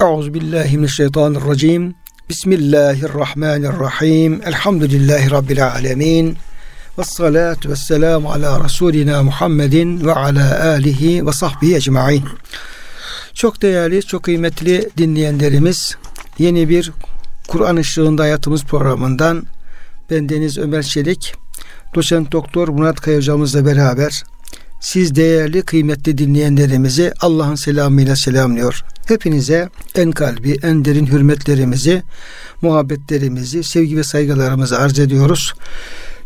Euzu billahi mineşşeytanirracim. Bismillahirrahmanirrahim. Elhamdülillahi rabbil alamin. Ves salatu vesselamu ala Resulina Muhammedin ve ala alihi ve sahbihi ecmaîn. Çok değerli, çok kıymetli dinleyenlerimiz, yeni bir Kur'an ışığında hayatımız programından ben Deniz Ömer Çelik, doçent doktor Murat Kaya hocamızla beraber siz değerli kıymetli dinleyenlerimizi Allah'ın selamıyla selamlıyor. Hepinize en kalbi, en derin hürmetlerimizi, muhabbetlerimizi, sevgi ve saygılarımızı arz ediyoruz.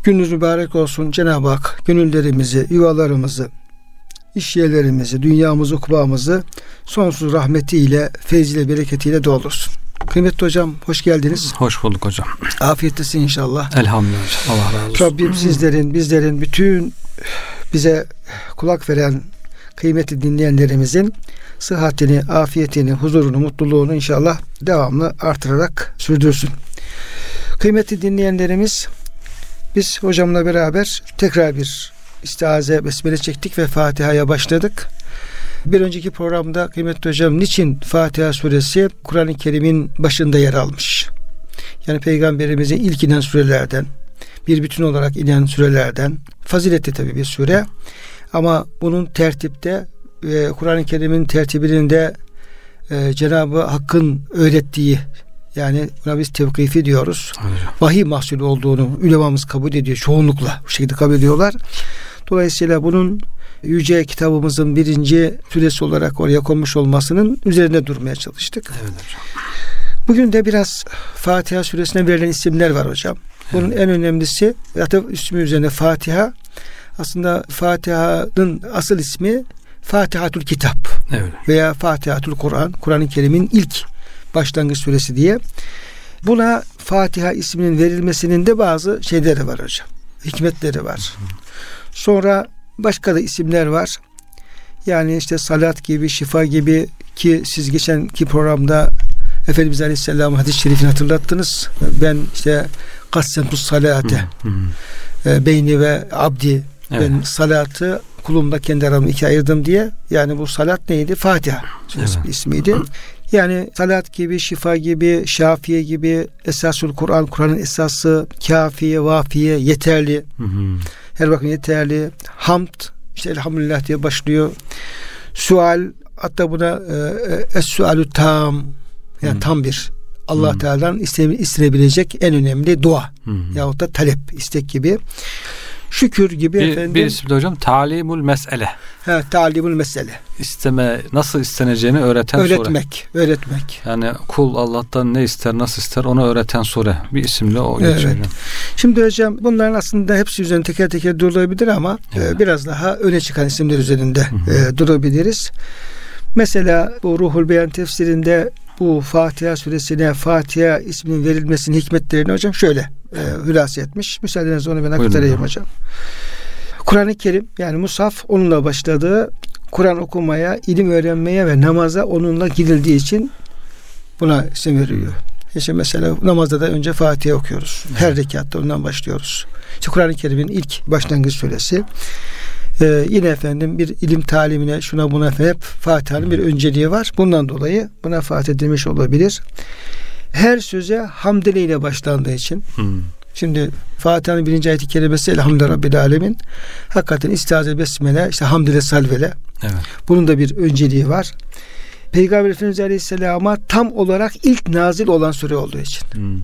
Gününüz mübarek olsun Cenab-ı Hak gönüllerimizi, yuvalarımızı, iş yerlerimizi, dünyamızı, ukbamızı sonsuz rahmetiyle, feyziyle, bereketiyle doldursun. Kıymetli hocam hoş geldiniz. Hoş bulduk hocam. Afiyetlesin inşallah. Elhamdülillah. Allah razı olsun. Rabbim sizlerin, bizlerin, bütün bize kulak veren kıymetli dinleyenlerimizin sıhhatini, afiyetini, huzurunu, mutluluğunu inşallah devamlı artırarak sürdürsün. Kıymetli dinleyenlerimiz biz hocamla beraber tekrar bir istiaze besmele çektik ve Fatiha'ya başladık. Bir önceki programda kıymetli hocam niçin Fatiha suresi Kur'an-ı Kerim'in başında yer almış? Yani peygamberimizin ilk inen surelerden, bir bütün olarak inen sürelerden, faziletli tabi bir süre. Ama bunun tertipte e, Kur'an-ı Kerim'in tertibinin de e, Cenab-ı Hakk'ın öğrettiği yani buna biz tevkifi diyoruz. Hocam. Vahiy mahsulü olduğunu ulemamız kabul ediyor. Çoğunlukla bu şekilde kabul ediyorlar. Dolayısıyla bunun yüce kitabımızın birinci süresi olarak oraya konmuş olmasının üzerinde durmaya çalıştık. Evet hocam. Bugün de biraz Fatiha suresine verilen isimler var hocam. Bunun evet. en önemlisi zaten ismi üzerine Fatiha. Aslında Fatiha'nın asıl ismi Fatihatul Kitap evet. veya Fatihatul Kur'an, Kur'an-ı Kerim'in ilk başlangıç suresi diye. Buna Fatiha isminin verilmesinin de bazı şeyleri var hocam. Hikmetleri var. Sonra başka da isimler var. Yani işte salat gibi, şifa gibi ki siz geçenki programda Efendimiz Aleyhisselam hadis-i şerifini hatırlattınız. Ben işte kassentus salate e, beyni ve abdi evet. ben salatı kulumda kendi aramı ikiye ayırdım diye. Yani bu salat neydi? Fatiha evet. ismiydi. Yani salat gibi, şifa gibi, şafiye gibi, esasül Kur'an, Kur'an'ın esası, kafiye, vafiye, yeterli. Hı hı. Her bakın yeterli. Hamd, işte elhamdülillah diye başlıyor. Sual, hatta buna e, e es-sualü tam, yani hı. tam bir Allah hmm. Teala'dan istenebilecek en önemli dua hmm. yahut da talep, istek gibi. Şükür gibi bir, efendim. Bir isimde hocam talimul mesele. He, talimul mesele. İsteme, nasıl isteneceğini öğreten öğretmek, sure. Öğretmek, Yani kul Allah'tan ne ister, nasıl ister onu öğreten sure. Bir isimle o evet. geçiyor. Şimdi hocam bunların aslında hepsi üzerinde teker teker durulabilir ama e, evet. biraz daha öne çıkan isimler üzerinde e, durabiliriz. Mesela bu Ruhul Beyan tefsirinde bu Fatiha suresine Fatiha isminin verilmesinin hikmetlerini hocam şöyle e, hülasa etmiş. Müsaadenizle onu ben aktarayım hocam. Kur'an-ı Kerim yani Musaf onunla başladığı Kur'an okumaya, ilim öğrenmeye ve namaza onunla gidildiği için buna isim veriyor. İşte mesela namazda da önce Fatiha okuyoruz. Her rekatta ondan başlıyoruz. İşte Kur'an-ı Kerim'in ilk başlangıç suresi. Ee, yine efendim bir ilim talimine şuna buna hep Fatiha'nın bir önceliği var. Bundan dolayı buna Fatih demiş olabilir. Her söze hamdele ile başlandığı için hmm. Şimdi Fatiha'nın birinci ayeti kerimesi Elhamdülillah Rabbil Alemin. Hakikaten istiaze besmele, işte hamdile salvele. Evet. Bunun da bir önceliği var. Peygamber Efendimiz Aleyhisselam'a tam olarak ilk nazil olan sure olduğu için. Hmm.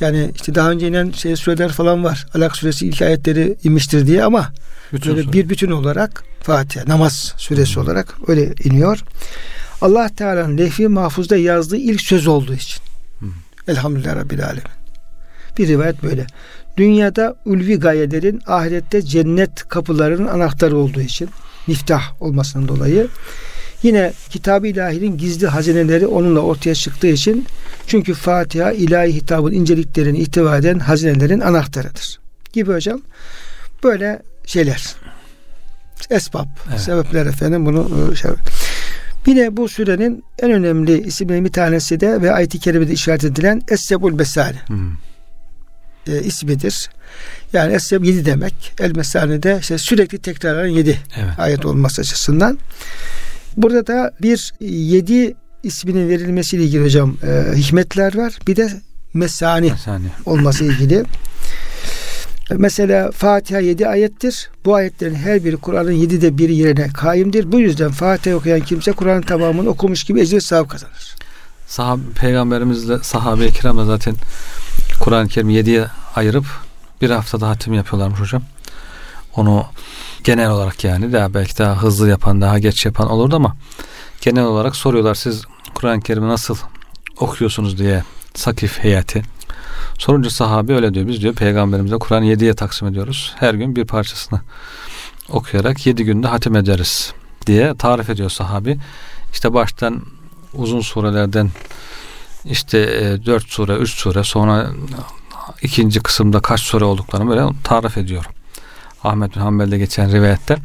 Yani işte daha önce inen şey süreler falan var. Alak suresi ilk ayetleri inmiştir diye ama bütün böyle bir bütün olarak Fatiha namaz suresi hmm. olarak öyle iniyor. Allah Teala'nın lehvi mahfuzda yazdığı ilk söz olduğu için. Hmm. Elhamdülillah Rabbil Alemin. Bir rivayet böyle. Dünyada ulvi gayelerin ahirette cennet kapılarının anahtarı olduğu için miftah olmasından dolayı yine kitab-ı ilahinin gizli hazineleri onunla ortaya çıktığı için çünkü Fatiha ilahi hitabın inceliklerini ihtiva eden hazinelerin anahtarıdır. Gibi hocam. Böyle şeyler. Esbab, evet. sebepler efendim bunu e, şey. Yine bu sürenin en önemli isimleri bir tanesi de ve ayet-i kerimede işaret edilen Es-Sebul Besale. Hmm. E, ismidir. Yani Es-Seb yedi demek. El Mesane de işte sürekli tekrarlanan yedi evet. ayet olması açısından. Burada da bir yedi isminin verilmesiyle ilgili hocam e, hikmetler var. Bir de mesani Yani olması ilgili. Mesela Fatiha 7 ayettir. Bu ayetlerin her biri Kur'an'ın 7'de biri yerine kaimdir. Bu yüzden Fatiha okuyan kimse Kur'an'ın tamamını okumuş gibi ecir sevap kazanır. sahab peygamberimizle sahabe-i kiram da zaten Kur'an-ı Kerim 7'ye ayırıp bir haftada hatim yapıyorlarmış hocam. Onu genel olarak yani daha belki daha hızlı yapan, daha geç yapan olurdu ama genel olarak soruyorlar siz Kur'an-ı Kerim'i nasıl okuyorsunuz diye Sakif heyeti. Sorunca sahabe öyle diyor. Biz diyor peygamberimize Kur'an'ı 7'ye taksim ediyoruz. Her gün bir parçasını okuyarak 7 günde hatim ederiz diye tarif ediyor sahabi. İşte baştan uzun surelerden işte 4 sure, 3 sure sonra ikinci kısımda kaç sure olduklarını böyle tarif ediyor. Ahmet bin Hanbel'de geçen rivayette.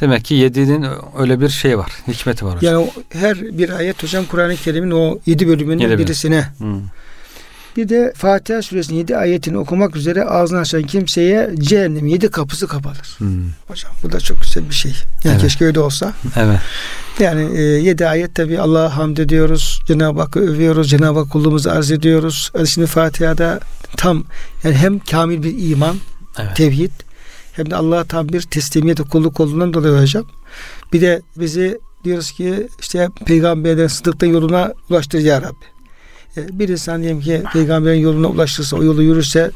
Demek ki yediğinin öyle bir şey var. Hikmeti var. hocam. Yani her bir ayet hocam Kur'an-ı Kerim'in o 7 bölümünün Yedi birisine. Hmm. Bir de Fatiha suresinin 7 ayetini okumak üzere ağzını açan kimseye cehennem 7 kapısı kapanır. Hmm. Hocam bu da çok güzel bir şey. Yani Evet. keşke öyle olsa. Evet. Yani e, 7 ayet tabi Allah'a hamd ediyoruz. Cenab-ı Hakk'ı övüyoruz. Cenab-ı Hak kulluğumuzu arz ediyoruz. Yani Şimdi Fatiha'da tam yani hem kamil bir iman, Evet. tevhid hem de Allah'a tam bir teslimiyet ve kulluk olduğundan dolayı hocam. Bir de bizi diyoruz ki işte peygamberden sıdıkta yoluna ulaştır ya Rabbi. E, Bir insan diyelim ki peygamberin yoluna ulaştırsa, o yolu yürürse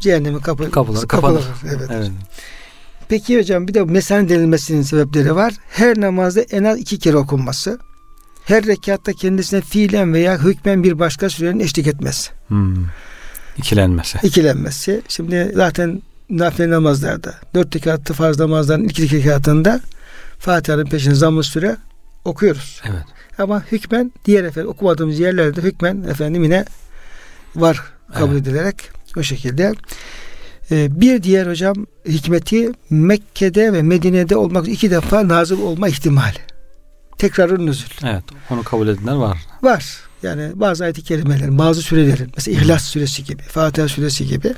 cehennemin kapı, Kapıları kapanır. Evet. Evet. Peki hocam bir de mesane denilmesinin sebepleri var. Her namazda en az iki kere okunması. Her rekatta kendisine fiilen veya hükmen bir başka sürenin eşlik etmesi. Hmm. İkilenmesi. ikilenmesi. Şimdi zaten nafile namazlarda dört rekatlı farz namazların ilk iki rekatında Fatiha'nın peşine zamm süre okuyoruz. Evet. Ama hükmen diğer efendim okumadığımız yerlerde hükmen efendim yine var kabul Evet. edilerek o şekilde. Ee, bir diğer hocam hikmeti Mekke'de ve Medine'de olmak iki defa nazil olma ihtimali. Tekrarın nüzül. Evet. Onu kabul edenler var. Var. Yani bazı ayet-i kerimelerin, bazı sürelerin, mesela İhlas suresi gibi, Fatiha suresi gibi.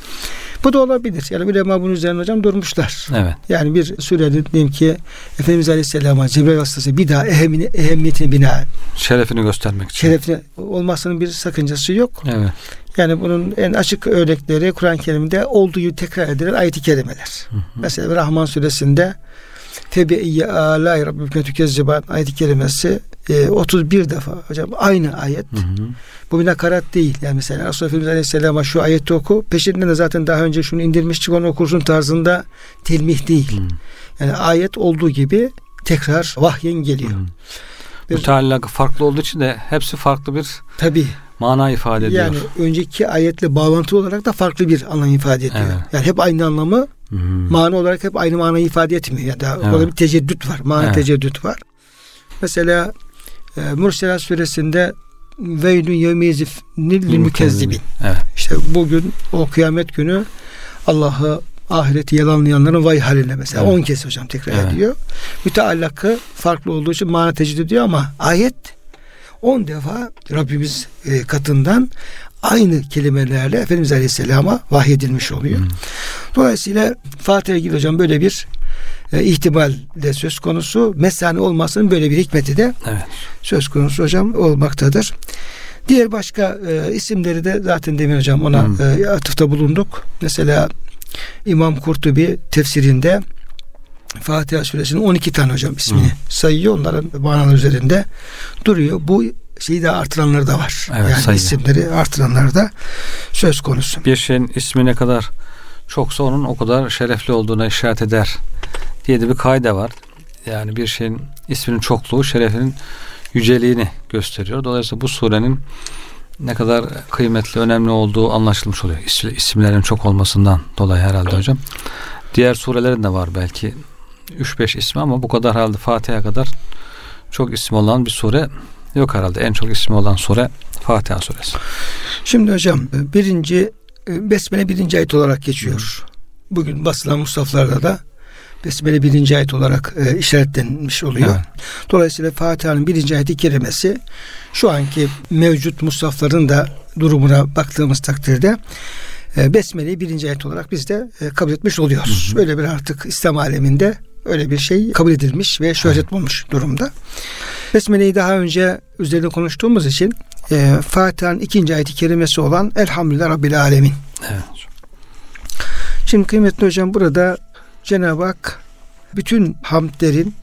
Bu da olabilir. Yani ulema bunun üzerine hocam durmuşlar. Evet. Yani bir surenin diyelim ki Efendimiz Aleyhisselam'a Cebrail vasıtası bir daha ehemini, ehemmiyetine binaen Şerefini göstermek için. şerefine olmasının bir sakıncası yok. Evet. Yani bunun en açık örnekleri Kur'an-ı Kerim'de olduğu tekrar edilen ayet-i kerimeler. Hı hı. Mesela Rahman suresinde Tebi'iyye alâi rabbike tükezziban ayet-i kerimesi e, 31 defa hocam aynı ayet. Hı hı. Bu bir nakarat değil. Yani mesela Resulullah Efendimiz Aleyhisselam'a şu ayeti oku. Peşinden de zaten daha önce şunu indirmiştik onu okursun tarzında telmih değil. Hı. Yani ayet olduğu gibi tekrar vahyen geliyor. Hı. Bir- Müteallakı farklı olduğu için de hepsi farklı bir Tabi mana ifade ediyor. yani önceki ayetle bağlantılı olarak da farklı bir anlam ifade ediyor. Evet. Yani hep aynı anlamı Hı. mana olarak hep aynı manayı ifade etmiyor. Yani daha Evet. orada bir teceddüt var. Mana Evet. teceddüt var. Mesela e, Murselat suresinde Veylün yevmiyezif nil mükezzibin. Evet. İşte bugün o kıyamet günü Allah'ı ahireti yalanlayanların vay haline mesela Evet. 10 kez hocam tekrar Evet. ediyor. Müteallakı farklı olduğu için mana tecrid ediyor ama ayet 10 defa Rabbimiz e, katından aynı kelimelerle Efendimiz Aleyhisselam'a vahyedilmiş oluyor. Dolayısıyla Fatiha'ya ilgili hocam böyle bir e, ihtimal de söz konusu. Mesane olmasının böyle bir hikmeti de Evet. söz konusu hocam olmaktadır. Diğer başka e, isimleri de zaten demin hocam ona Hmm. e, atıfta bulunduk. Mesela İmam Kurtubi tefsirinde Fatiha suresinin 12 tane hocam ismini Hmm. sayıyor. Onların manalar üzerinde duruyor. Bu şeyi de artıranları da var. Evet, yani sayıyor. isimleri artıranlar da söz konusu. Bir şeyin ismi ne kadar çoksa onun o kadar şerefli olduğuna işaret eder diye de bir kaide var. Yani bir şeyin isminin çokluğu şerefinin yüceliğini gösteriyor. Dolayısıyla bu surenin ne kadar kıymetli, önemli olduğu anlaşılmış oluyor. İs- isimlerin çok olmasından dolayı herhalde hocam. Diğer surelerin de var belki 3-5 ismi ama bu kadar herhalde Fatiha kadar çok ismi olan bir sure yok herhalde. En çok ismi olan sure Fatiha suresi. Şimdi hocam birinci e, Besmele birinci ayet olarak geçiyor. Bugün basılan musaflarda da Besmele birinci ayet olarak e, işaretlenmiş oluyor. Evet. Dolayısıyla Fatiha'nın birinci ayeti kerimesi şu anki mevcut musafların da durumuna baktığımız takdirde e, Besmele'yi birinci ayet olarak biz de e, kabul etmiş oluyoruz. Hı hı. Öyle bir artık İslam aleminde öyle bir şey kabul edilmiş ve şöhret bulmuş durumda. Besmele'yi daha önce üzerinde konuştuğumuz için e, Fatiha'nın ikinci ayeti kerimesi olan Elhamdülillah Rabbil Alemin. Evet. Şimdi kıymetli hocam burada Cenab-ı Hak bütün hamdlerin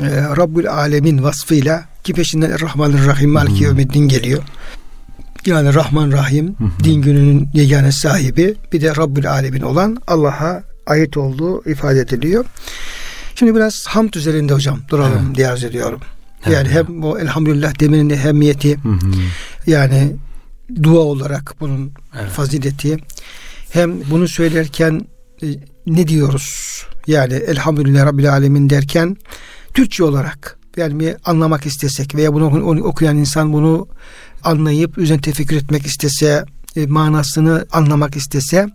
e, Rabbül Alemin vasfıyla ki peşinden Rahmanirrahim Maliki Yevmiddin geliyor. Yani Rahman Rahim Hı hı. din gününün yegane sahibi bir de Rabbül Alemin olan Allah'a ait olduğu ifade ediliyor. Şimdi biraz hamd üzerinde hocam duralım Evet. diye arz ediyorum. Evet. Yani hem bu elhamdülillah demenin ehemmiyeti Hı hı. yani dua olarak bunun Evet. fazileti hem bunu söylerken e, ne diyoruz? Yani elhamdülillah Rabbil Alemin derken Türkçe olarak yani bir anlamak istesek veya bunu oku- okuyan insan bunu anlayıp üzerine tefekkür etmek istese e, manasını anlamak istese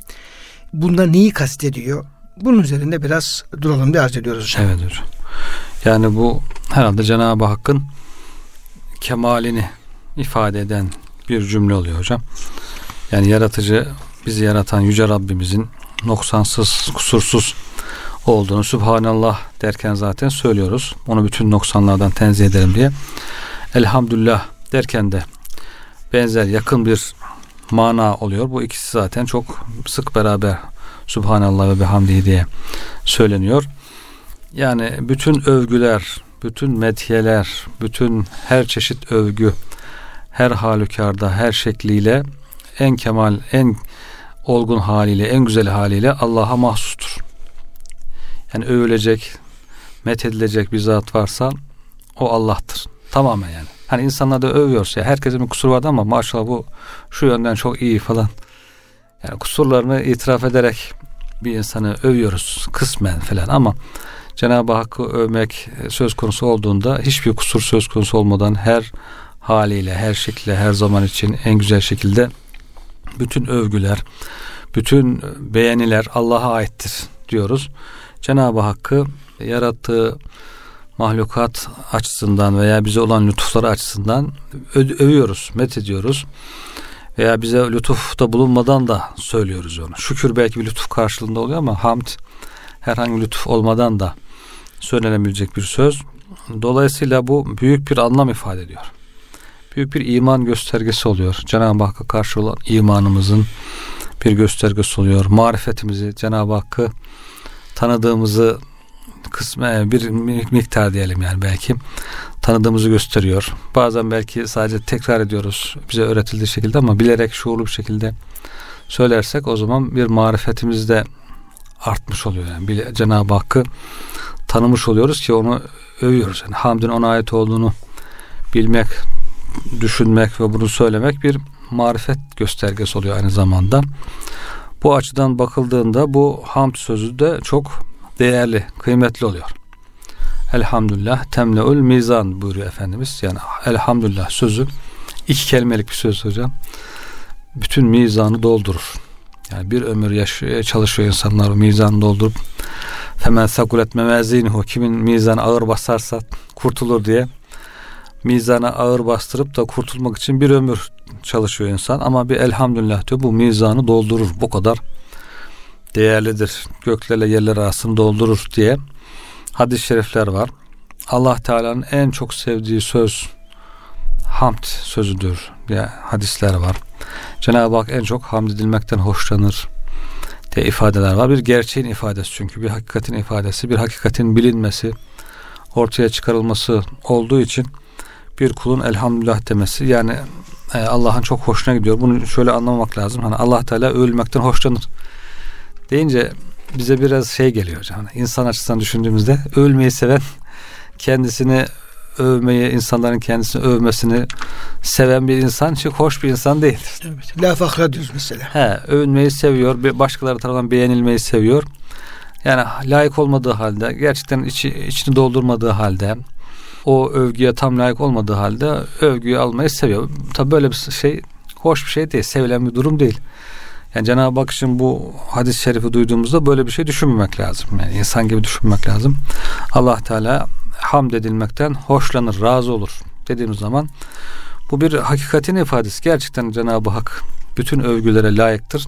bunda neyi kastediyor? Bunun üzerinde biraz duralım diye arz ediyoruz hocam. Evet hocam. Yani bu herhalde Cenab-ı Hakk'ın kemalini ifade eden bir cümle oluyor hocam. Yani yaratıcı bizi yaratan yüce Rabbimizin noksansız, kusursuz olduğunu Sübhanallah derken zaten söylüyoruz. Onu bütün noksanlardan tenzih ederim diye. Elhamdülillah derken de benzer yakın bir mana oluyor. Bu ikisi zaten çok sık beraber Subhanallah ve bihamdihi diye söyleniyor. Yani bütün övgüler, bütün medhiyeler, bütün her çeşit övgü, her halükarda, her şekliyle en kemal, en olgun haliyle, en güzel haliyle Allah'a mahsustur. Yani övülecek, methedilecek bir zat varsa o Allah'tır. Tamamen yani. Hani insanlar da övüyorsa herkesin bir kusuru vardı ama maşallah bu şu yönden çok iyi falan. Yani kusurlarını itiraf ederek bir insanı övüyoruz kısmen falan ama Cenab-ı Hakk'ı övmek söz konusu olduğunda hiçbir kusur söz konusu olmadan her haliyle, her şekilde, her zaman için en güzel şekilde bütün övgüler, bütün beğeniler Allah'a aittir diyoruz. Cenab-ı Hakk'ı yarattığı mahlukat açısından veya bize olan lütufları açısından övüyoruz, met ediyoruz. Veya bize lütufta bulunmadan da söylüyoruz onu. Şükür belki bir lütuf karşılığında oluyor ama hamd herhangi bir lütuf olmadan da söylenebilecek bir söz. Dolayısıyla bu büyük bir anlam ifade ediyor. Büyük bir iman göstergesi oluyor. Cenab-ı Hakk'a karşı olan imanımızın bir göstergesi oluyor. Marifetimizi, Cenab-ı Hakk'ı tanıdığımızı kısmen bir miktar diyelim yani belki tanıdığımızı gösteriyor. Bazen belki sadece tekrar ediyoruz bize öğretildiği şekilde ama bilerek şuurlu bir şekilde söylersek o zaman bir marifetimiz de artmış oluyor. Yani Cenab-ı Hakk'ı tanımış oluyoruz ki onu övüyoruz. Yani hamdin ona ait olduğunu bilmek, düşünmek ve bunu söylemek bir marifet göstergesi oluyor aynı zamanda. Bu açıdan bakıldığında bu hamd sözü de çok değerli, kıymetli oluyor. Elhamdülillah temleul mizan buyuruyor Efendimiz. Yani elhamdülillah sözü iki kelimelik bir söz hocam. Bütün mizanı doldurur. Yani bir ömür yaşıyor, çalışıyor insanlar o mizanı doldurup hemen sakulet memezinuhu kimin mizanı ağır basarsa kurtulur diye mizana ağır bastırıp da kurtulmak için bir ömür çalışıyor insan ama bir elhamdülillah diyor bu mizanı doldurur bu kadar değerlidir göklerle yerler arasını doldurur diye hadis-i şerifler var Allah Teala'nın en çok sevdiği söz hamd sözüdür diye hadisler var Cenab-ı Hak en çok hamd edilmekten hoşlanır diye ifadeler var bir gerçeğin ifadesi çünkü bir hakikatin ifadesi bir hakikatin bilinmesi ortaya çıkarılması olduğu için bir kulun elhamdülillah demesi yani e, Allah'ın çok hoşuna gidiyor. Bunu şöyle anlamamak lazım. Hani Allah Teala övülmekten hoşlanır. Deyince bize biraz şey geliyor hocam. İnsan açısından düşündüğümüzde övülmeyi seven kendisini övmeyi, insanların kendisini övmesini seven bir insan çok hoş bir insan değildir. Evet. La fakra diyoruz mesela. He, övünmeyi seviyor, başkaları tarafından beğenilmeyi seviyor. Yani layık olmadığı halde, gerçekten içi, içini doldurmadığı halde, o övgüye tam layık olmadığı halde övgüyü almayı seviyor. Tabi böyle bir şey hoş bir şey değil, sevilen bir durum değil. Yani Cenab-ı Hak için bu hadis-i şerifi duyduğumuzda böyle bir şey düşünmemek lazım. Yani insan gibi düşünmek lazım. Allah Teala hamd edilmekten hoşlanır, razı olur dediğimiz zaman bu bir hakikatin ifadesi. Gerçekten Cenab-ı Hak bütün övgülere layıktır.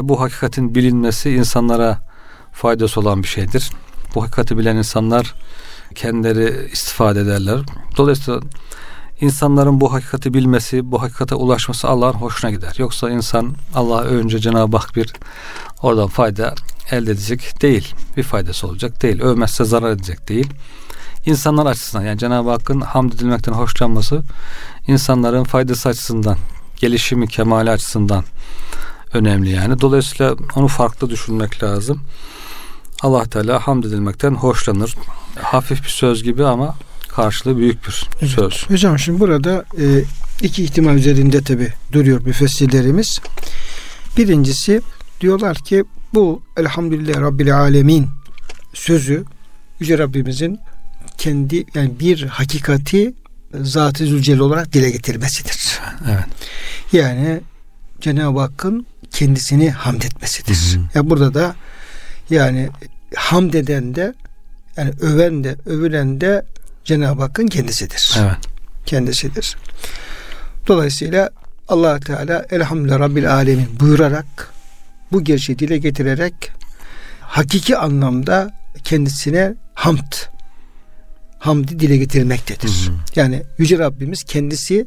Ve bu hakikatin bilinmesi insanlara faydası olan bir şeydir. Bu hakikati bilen insanlar kendileri istifade ederler. Dolayısıyla insanların bu hakikati bilmesi, bu hakikate ulaşması Allah'ın hoşuna gider. Yoksa insan Allah önce Cenab-ı Hak bir oradan fayda elde edecek değil. Bir faydası olacak değil. Övmezse zarar edecek değil. İnsanlar açısından yani Cenab-ı Hakk'ın hamd edilmekten hoşlanması insanların faydası açısından, gelişimi, kemali açısından önemli yani. Dolayısıyla onu farklı düşünmek lazım. Allah Teala hamd edilmekten hoşlanır. Hafif bir söz gibi ama karşılığı büyük bir evet. söz. Hocam şimdi burada e, iki ihtimal üzerinde tabi duruyor müfessirlerimiz. Birincisi diyorlar ki bu elhamdülillah Rabbil Alemin sözü Yüce Rabbimizin kendi yani bir hakikati Zat-ı Zülcelal olarak dile getirmesidir. Evet. Yani Cenab-ı Hakk'ın kendisini hamd etmesidir. Hı hı. Yani burada da yani hamd eden de yani öven de övülen de Cenab-ı Hakk'ın kendisidir. Evet. Kendisidir. Dolayısıyla allah Teala elhamdülillah Rabbil Alemin buyurarak bu gerçeği dile getirerek hakiki anlamda kendisine hamd hamdi dile getirmektedir. Hı hı. Yani Yüce Rabbimiz kendisi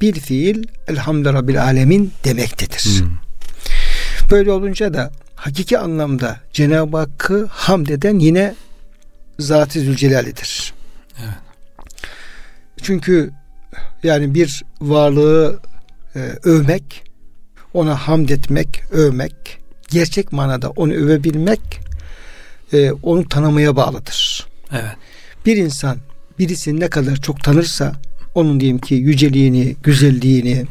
bir fiil elhamdülillah Rabbil Alemin demektedir. Hı. Böyle olunca da hakiki anlamda Cenab-ı Hakk'ı hamd eden yine Zat-ı Zülcelal'idir. Evet. Çünkü yani bir varlığı e, övmek, ona hamd etmek, övmek, gerçek manada onu övebilmek e, onu tanımaya bağlıdır. Evet. Bir insan birisini ne kadar çok tanırsa onun diyelim ki yüceliğini, güzelliğini,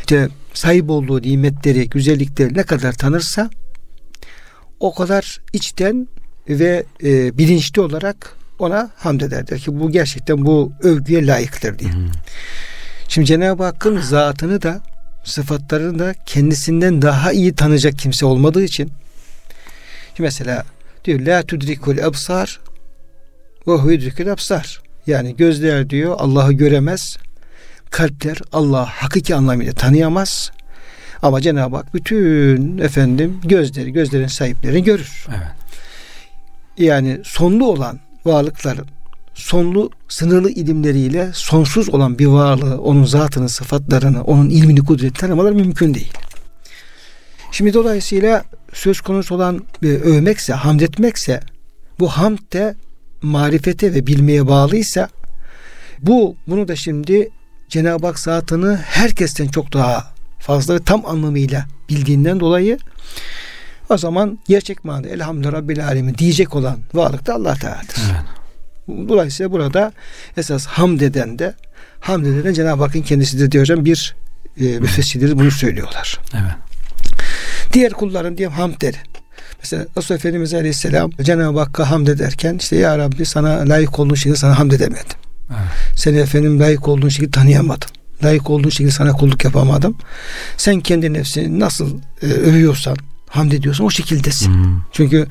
işte sahip olduğu nimetleri, güzellikleri ne kadar tanırsa o kadar içten ve e, bilinçli olarak ona hamd eder. Der ki bu gerçekten bu övgüye layıktır diye. Hı. Şimdi Cenab-ı Hakk'ın zatını da sıfatlarını da kendisinden daha iyi tanıyacak kimse olmadığı için mesela diyor la tudrikul absar ve hudrikul absar yani gözler diyor Allah'ı göremez kalpler Allah hakiki anlamıyla tanıyamaz ama Cenab-ı Hak bütün efendim gözleri gözlerin sahiplerini görür. Evet. Yani sonlu olan varlıkların sonlu sınırlı ilimleriyle sonsuz olan bir varlığı, onun zatını, sıfatlarını, onun ilmini, kudretini tanımaları mümkün değil. Şimdi dolayısıyla söz konusu olan e, övmekse, hamd etmekse bu hamd de marifete ve bilmeye bağlıysa bu bunu da şimdi Cenab-ı Hak zatını herkesten çok daha fazla ve tam anlamıyla bildiğinden dolayı o zaman gerçek manada elhamdülillah Rabbil Alemin diyecek olan varlık da Allah Teala'dır. Evet. Dolayısıyla burada esas hamd eden de hamd eden de Cenab-ı Hakk'ın kendisidir diyor hocam bir e, müfessirleri bunu söylüyorlar. Evet. Diğer kulların diye hamdleri. Mesela Resulullah Efendimiz Aleyhisselam Cenab-ı Hakk'a hamd ederken işte Ya Rabbi sana layık olduğun şekilde sana hamd edemedim. Evet. Seni efendim layık olduğun şekilde tanıyamadım. Layık olduğun şekilde sana kulluk yapamadım. Sen kendi nefsini nasıl e, övüyorsan, hamd ediyorsan o şekildesin. Hmm. Çünkü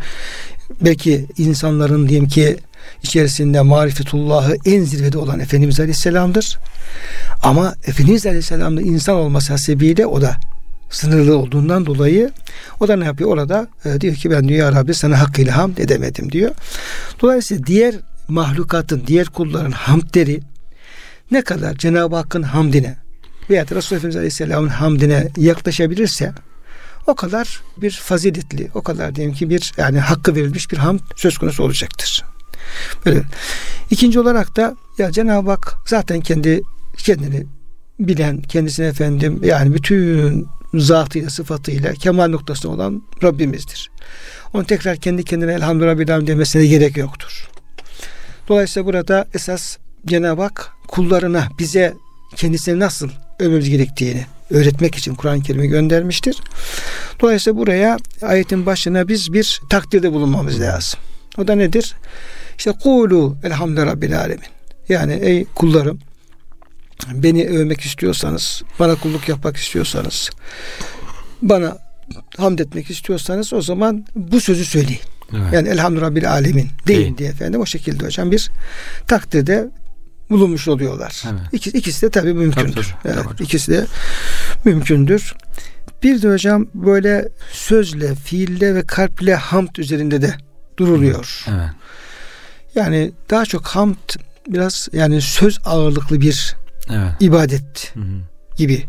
belki insanların diyelim ki içerisinde marifetullahı en zirvede olan Efendimiz Aleyhisselam'dır. Ama Efendimiz Aleyhisselam'da insan olması hasebiyle o da sınırlı olduğundan dolayı o da ne yapıyor orada e, diyor ki ben diyor ya Rabbi sana hakkıyla hamd edemedim diyor. Dolayısıyla diğer mahlukatın diğer kulların hamdleri ne kadar Cenab-ı Hakk'ın hamdine veya Resulullah Efendimiz Aleyhisselam'ın hamdine yaklaşabilirse o kadar bir faziletli, o kadar diyelim ki bir yani hakkı verilmiş bir hamd söz konusu olacaktır. Böyle. İkinci olarak da ya Cenab-ı Hak zaten kendi kendini bilen, kendisine efendim yani bütün zatıyla, sıfatıyla kemal noktasında olan Rabbimizdir. Onu tekrar kendi kendine elhamdülillah demesine gerek yoktur. Dolayısıyla burada esas Cenab-ı Hak kullarına bize kendisine nasıl övmemiz gerektiğini öğretmek için Kur'an-ı Kerim'i göndermiştir. Dolayısıyla buraya ayetin başına biz bir takdirde bulunmamız lazım. O da nedir? İşte kulu elhamdülillah rabbil alemin. Yani ey kullarım beni övmek istiyorsanız, bana kulluk yapmak istiyorsanız, bana hamd etmek istiyorsanız o zaman bu sözü söyleyin. Evet. Yani elhamdülillah rabbil alemin deyin Değil. diye efendim o şekilde hocam bir takdirde bulunmuş oluyorlar. Evet. İkisi, ikisi de tabii mümkündür. Tabii, tabii, evet, ikisi de mümkündür. Bir de hocam böyle sözle, fiille ve kalple hamd üzerinde de duruluyor. Evet. Yani daha çok hamd biraz yani söz ağırlıklı bir Evet. ibadet Hı hı. gibi.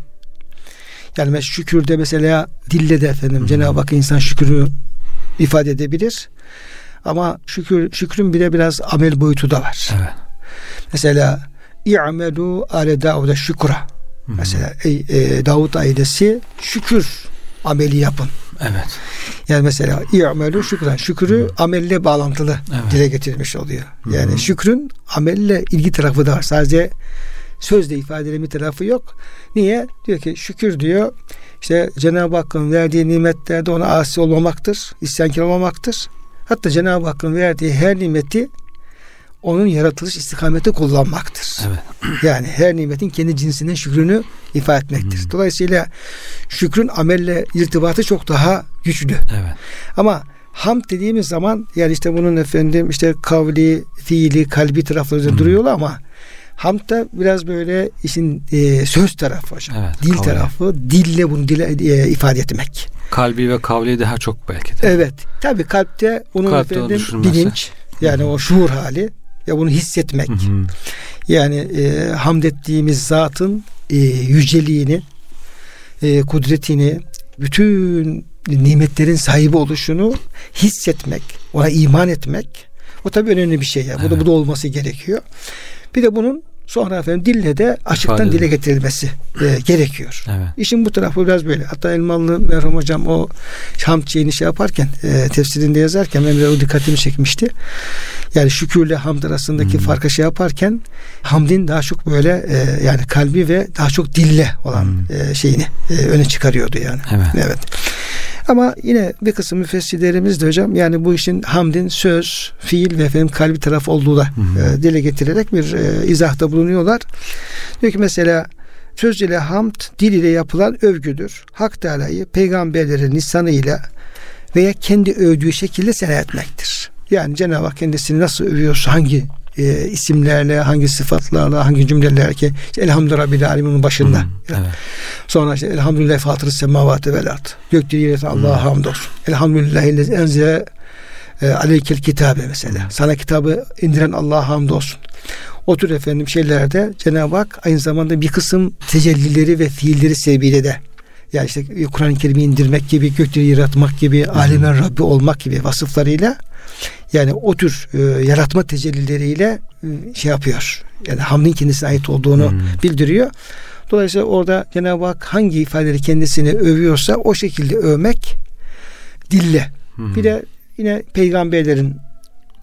Yani mesela şükürde mesela dille de efendim Hı. Cenab-ı Hak insan şükrü ifade edebilir. Ama şükür şükrün bir de biraz amel boyutu da var. Evet. Mesela i'melu ale Davud'a hı. Mesela ey, e, Davut ailesi şükür ameli yapın. Evet. Yani mesela i'melu şükran. Şükrü amelle bağlantılı Evet. dile getirilmiş oluyor. Yani Hı hı. şükrün amelle ilgi tarafı da var. Sadece sözle ifade edilme tarafı yok. Niye? Diyor ki şükür diyor işte Cenab-ı Hakk'ın verdiği nimetlerde ona asi olmamaktır. isyankar olmamaktır. Hatta Cenab-ı Hakk'ın verdiği her nimeti onun yaratılış istikameti kullanmaktır. Evet. Yani her nimetin kendi cinsinin şükrünü ifade etmektir. Hı. Dolayısıyla şükrün amelle irtibatı çok daha güçlü. Evet. Ama hamd dediğimiz zaman yani işte bunun efendim işte kavli, fiili, kalbi tarafları da Hı. duruyorlar ama hamd da biraz böyle işin e, söz tarafı hocam. Evet, Dil kavli. tarafı, dille bunu dile e, ifade etmek. Kalbi ve kavli daha çok belki de. Evet. Tabi kalpte onun Kalpte efendim bilinç yani o şuur hali ya bunu hissetmek. Hı hı. Yani e, hamd ettiğimiz zatın e, yüceliğini, e, kudretini, bütün nimetlerin sahibi oluşunu hissetmek, ona iman etmek. O tabii önemli bir şey ya. Bu da Evet. bu da olması gerekiyor. Bir de bunun sonra efendim dille de açıktan dile getirilmesi e, gerekiyor. Evet. İşin bu tarafı biraz böyle. Hatta Elmalı merhum hocam o hamd şeyini şey yaparken e, tefsirinde yazarken benim de o dikkatimi çekmişti. Yani şükürle hamd arasındaki Hmm. farkı şey yaparken hamdin daha çok böyle e, yani kalbi ve daha çok dille olan Hmm. e, şeyini e, öne çıkarıyordu yani. Evet. Evet. Ama yine bir kısım müfessirlerimiz de hocam yani bu işin hamdin söz, fiil ve efendim kalbi tarafı olduğu da e, dile getirerek bir e, izahta bulunuyorlar. Diyor ki mesela söz ile hamd dil ile yapılan övgüdür. Hak Teala'yı peygamberlerin lisanıyla veya kendi övdüğü şekilde sena etmektir. Yani Cenab-ı Hak kendisini nasıl övüyorsa hangi e, isimlerle, hangi sıfatlarla, hangi cümlelerle ki işte, Elhamdülillah Rabbil Alemin'in başında. Hı. Evet. Sonra işte Elhamdülillah Fatırı Semavati vel Ard. Gökleri yeri Allah'a hamdolsun. Elhamdülillah ellezi enzile e, aleykel kitabe mesela. Sana kitabı indiren Allah'a hamdolsun. O tür efendim şeylerde Cenab-ı Hak aynı zamanda bir kısım tecellileri ve fiilleri sebebiyle de yani işte Kur'an-ı Kerim'i indirmek gibi, gökleri yaratmak gibi, alemin Rabbi olmak gibi vasıflarıyla yani o tür e, yaratma tecellileriyle e, şey yapıyor. Yani hamdin kendisine ait olduğunu Hmm. bildiriyor. Dolayısıyla orada Cenab-ı Hak hangi ifadeleri kendisini övüyorsa o şekilde övmek dille. Hı. Bir de yine peygamberlerin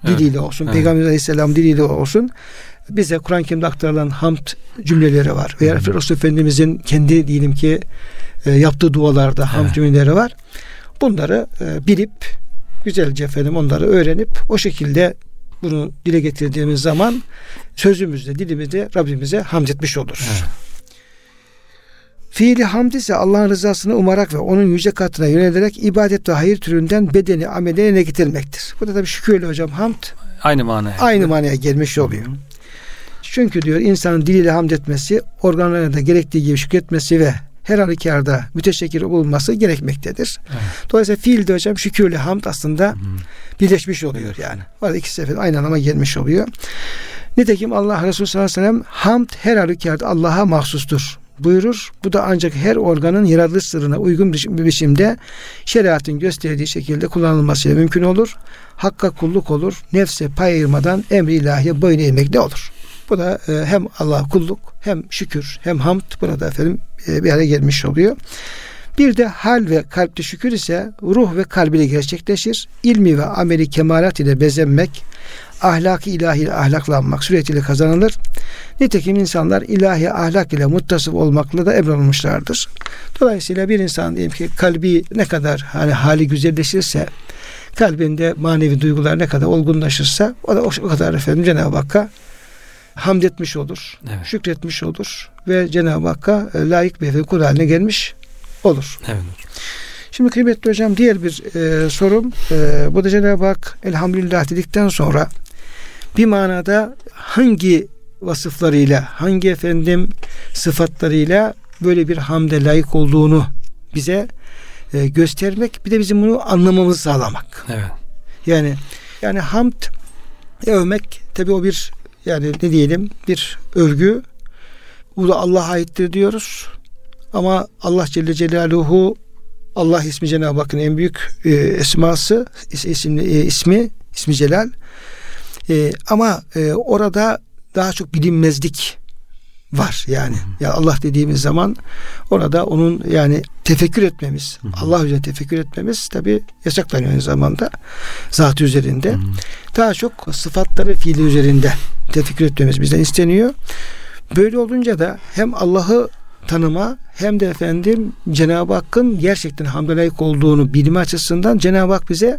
Evet. diliyle olsun, Evet. Peygamber Aleyhisselam diliyle olsun bize Kur'an-ı Kerim'de aktarılan hamd cümleleri var. Veya. Resul Efendimizin kendi diyelim ki e, yaptığı dualarda hamd Evet. cümleleri var. Bunları e, bilip güzelce efendim onları öğrenip o şekilde bunu dile getirdiğimiz zaman sözümüzde, dilimizde Rabbimize hamd etmiş oluruz. Evet. Fiili hamd ise Allah'ın rızasını umarak ve onun yüce katına yönelerek ibadet ve hayır türünden bedeni yerine getirmektir. Bu da tabii şükürle hocam hamd Aynı manaya. aynı manaya gelmiş oluyor. Çünkü diyor insanın diliyle hamd etmesi, organlarına da gerektiği gibi şükretmesi ve her halükarda müteşekkir olunması gerekmektedir. Evet. Dolayısıyla fiilde hocam şükürle hamd aslında Hı. birleşmiş oluyor yani. Orada ikisi efendim aynı anlama gelmiş oluyor. Nitekim Allah Resulü sallallahu aleyhi ve sellem hamd her halükarda Allah'a mahsustur buyurur. Bu da ancak her organın yaratılış sırrına uygun bir biçimde şeriatın gösterdiği şekilde kullanılmasıyla mümkün olur. Hakka kulluk olur. Nefse pay ayırmadan emri ilahiye boyun eğmekle olur. Bu da e, hem Allah kulluk hem şükür hem hamd burada efendim e, bir araya gelmiş oluyor. Bir de hal ve kalpte şükür ise ruh ve kalb ile gerçekleşir. İlmi ve ameli kemalat ile bezenmek, ahlaki ilahi ahlaklanmak suretiyle kazanılır. Nitekim insanlar ilahi ahlak ile muttasıf olmakla da emrolunmuşlardır. Dolayısıyla bir insan diyelim ki kalbi ne kadar hani hali güzelleşirse kalbinde manevi duygular ne kadar olgunlaşırsa o da o kadar efendim Cenab-ı Hakk'a hamd etmiş olur. Evet. Şükretmiş olur ve Cenab-ı Hakk'a e, layık bir kul haline gelmiş olur. Evet. Şimdi kıymetli hocam diğer bir e, sorum e, bu da Cenab-ı Hak elhamdülillah dedikten sonra bir manada hangi vasıflarıyla hangi efendim sıfatlarıyla böyle bir hamde layık olduğunu bize e, göstermek bir de bizim bunu anlamamızı sağlamak. Evet. Yani yani hamd övmek tabi o bir yani ne diyelim bir övgü. Bu da Allah'a aittir diyoruz. Ama Allah Celle Celaluhu Allah ismi Cenab-ı Hakk'ın en büyük e, esması isimli, e, ismi ismi Celal. E, ama e, orada daha çok bilinmezlik var yani. Ya Allah dediğimiz zaman orada onun yani tefekkür etmemiz, Hı-hı. Allah üzerine tefekkür etmemiz tabi yasaklanıyor aynı zamanda zat üzerinde. Hı-hı. Daha çok sıfatları fiili üzerinde tefekkür etmemiz bizden isteniyor. Böyle olunca da hem Allah'ı tanıma hem de efendim Cenab-ı Hakk'ın gerçekten hamd layık olduğunu bilme açısından Cenab-ı Hak bize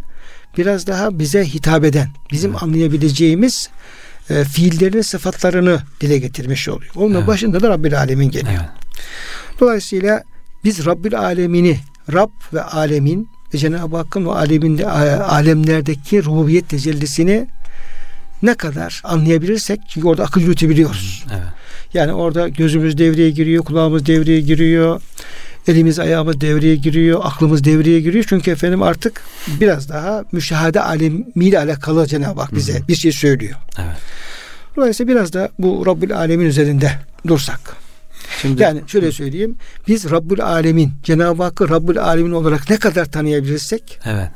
biraz daha bize hitap eden, bizim evet. anlayabileceğimiz e, fiillerin sıfatlarını dile getirmiş oluyor. Onun evet. başında da Rabbil Alemin geliyor. Evet. Dolayısıyla biz Rabbil Alemini, Rab ve Alemin ve Cenab-ı Hakk'ın o aleminde, alemlerdeki rububiyet tecellisini ne kadar anlayabilirsek çünkü orada akıl yürütebiliyoruz. Evet. Yani orada gözümüz devreye giriyor, kulağımız devreye giriyor, elimiz ayağımız devreye giriyor, aklımız devreye giriyor. Çünkü efendim artık biraz daha müşahede alemiyle alakalı Cenab-ı Hak bize Hı-hı. bir şey söylüyor. Evet. Dolayısıyla biraz da bu Rabbül Alemin üzerinde dursak. Şimdi, yani şöyle söyleyeyim. Biz Rabbül Alemin, Cenab-ı Hakk'ı Rabbül Alemin olarak ne kadar tanıyabilirsek evet.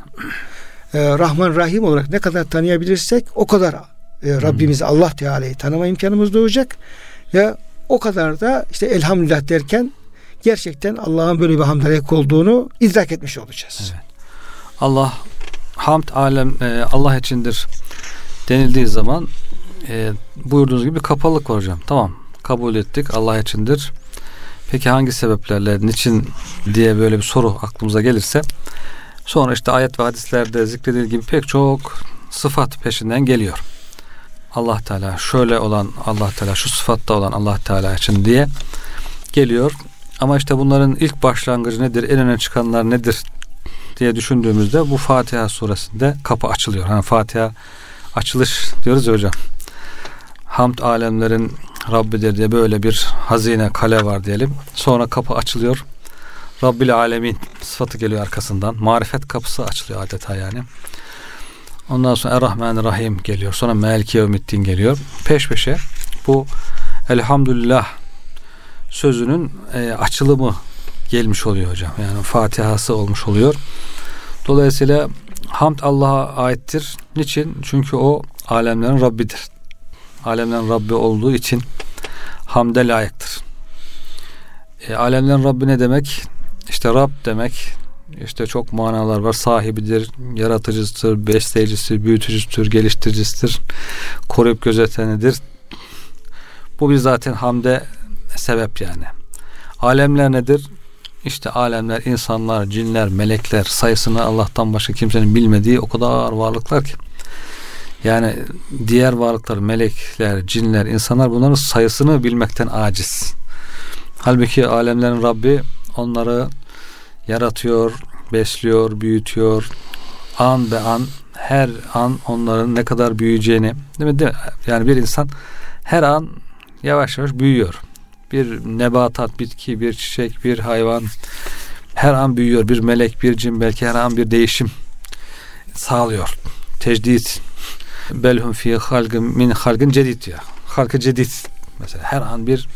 E, Rahman Rahim olarak ne kadar tanıyabilirsek o kadar e, Rabbimizi Allah Teala'yı tanıma imkanımız doğacak ve o kadar da işte elhamdülillah derken gerçekten Allah'ın böyle bir hamd olduğunu idrak etmiş olacağız. Evet. Allah hamd alem e, Allah içindir denildiği zaman e, buyurduğunuz gibi kapalık var. Tamam kabul ettik Allah içindir. Peki hangi sebeplerle, niçin diye böyle bir soru aklımıza gelirse sonra işte ayet ve hadislerde zikredildiği gibi pek çok sıfat peşinden geliyor. Allah Teala şöyle olan Allah Teala şu sıfatta olan Allah Teala için diye geliyor. Ama işte bunların ilk başlangıcı nedir? En öne çıkanlar nedir? diye düşündüğümüzde bu Fatiha suresinde kapı açılıyor. Hani Fatiha açılış diyoruz ya hocam. Hamd alemlerin Rabbidir diye böyle bir hazine kale var diyelim. Sonra kapı açılıyor. Rabbil alemin sıfatı geliyor arkasından. Marifet kapısı açılıyor adeta yani. Ondan sonra Er-Rahmanir-Rahim geliyor. Sonra Melki Yevmiddin geliyor. Peş peşe bu Elhamdülillah sözünün e, açılımı gelmiş oluyor hocam. Yani Fatihası olmuş oluyor. Dolayısıyla hamd Allah'a aittir. Niçin? Çünkü o alemlerin Rabbidir. Alemlerin Rabbi olduğu için hamde layıktır. E, alemlerin Rabbi ne demek? İşte Rab demek işte çok manalar var. Sahibidir, yaratıcısıdır, besleyicisidir, büyütücüsüdür, geliştiricisidir, koruyup gözetenidir. Bu bir zaten hamde sebep yani. Alemler nedir? İşte alemler, insanlar, cinler, melekler sayısını Allah'tan başka kimsenin bilmediği o kadar varlıklar ki. Yani diğer varlıklar, melekler, cinler, insanlar bunların sayısını bilmekten aciz. Halbuki alemlerin Rabbi onları yaratıyor, besliyor, büyütüyor. An be an her an onların ne kadar büyüyeceğini değil mi? Değil mi? Yani bir insan her an yavaş yavaş büyüyor. Bir nebatat, bitki, bir çiçek, bir hayvan her an büyüyor. Bir melek, bir cin belki her an bir değişim sağlıyor. Tecdit belhum fi halgın min halgın cedid ya. Halkı cedid mesela her an bir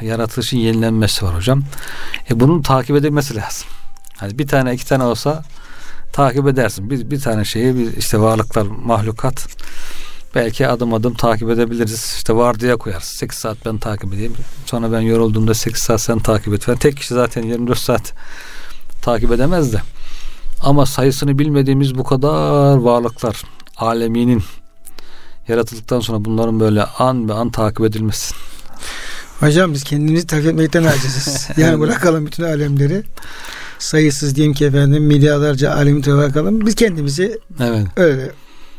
yaratılışın yenilenmesi var hocam. E bunun takip edilmesi lazım. Hani bir tane iki tane olsa takip edersin. Bir, bir tane şeyi bir işte varlıklar, mahlukat belki adım adım takip edebiliriz. İşte vardiya koyarız. 8 saat ben takip edeyim. Sonra ben yorulduğumda 8 saat sen takip et. Yani tek kişi zaten 24 saat takip edemez de. Ama sayısını bilmediğimiz bu kadar varlıklar aleminin yaratıldıktan sonra bunların böyle an be an takip edilmesi. Hocam biz kendimizi takip etmekten aciziz. yani bırakalım bütün alemleri. Sayısız diyeyim ki efendim milyarlarca alemi bırakalım. Biz kendimizi evet. öyle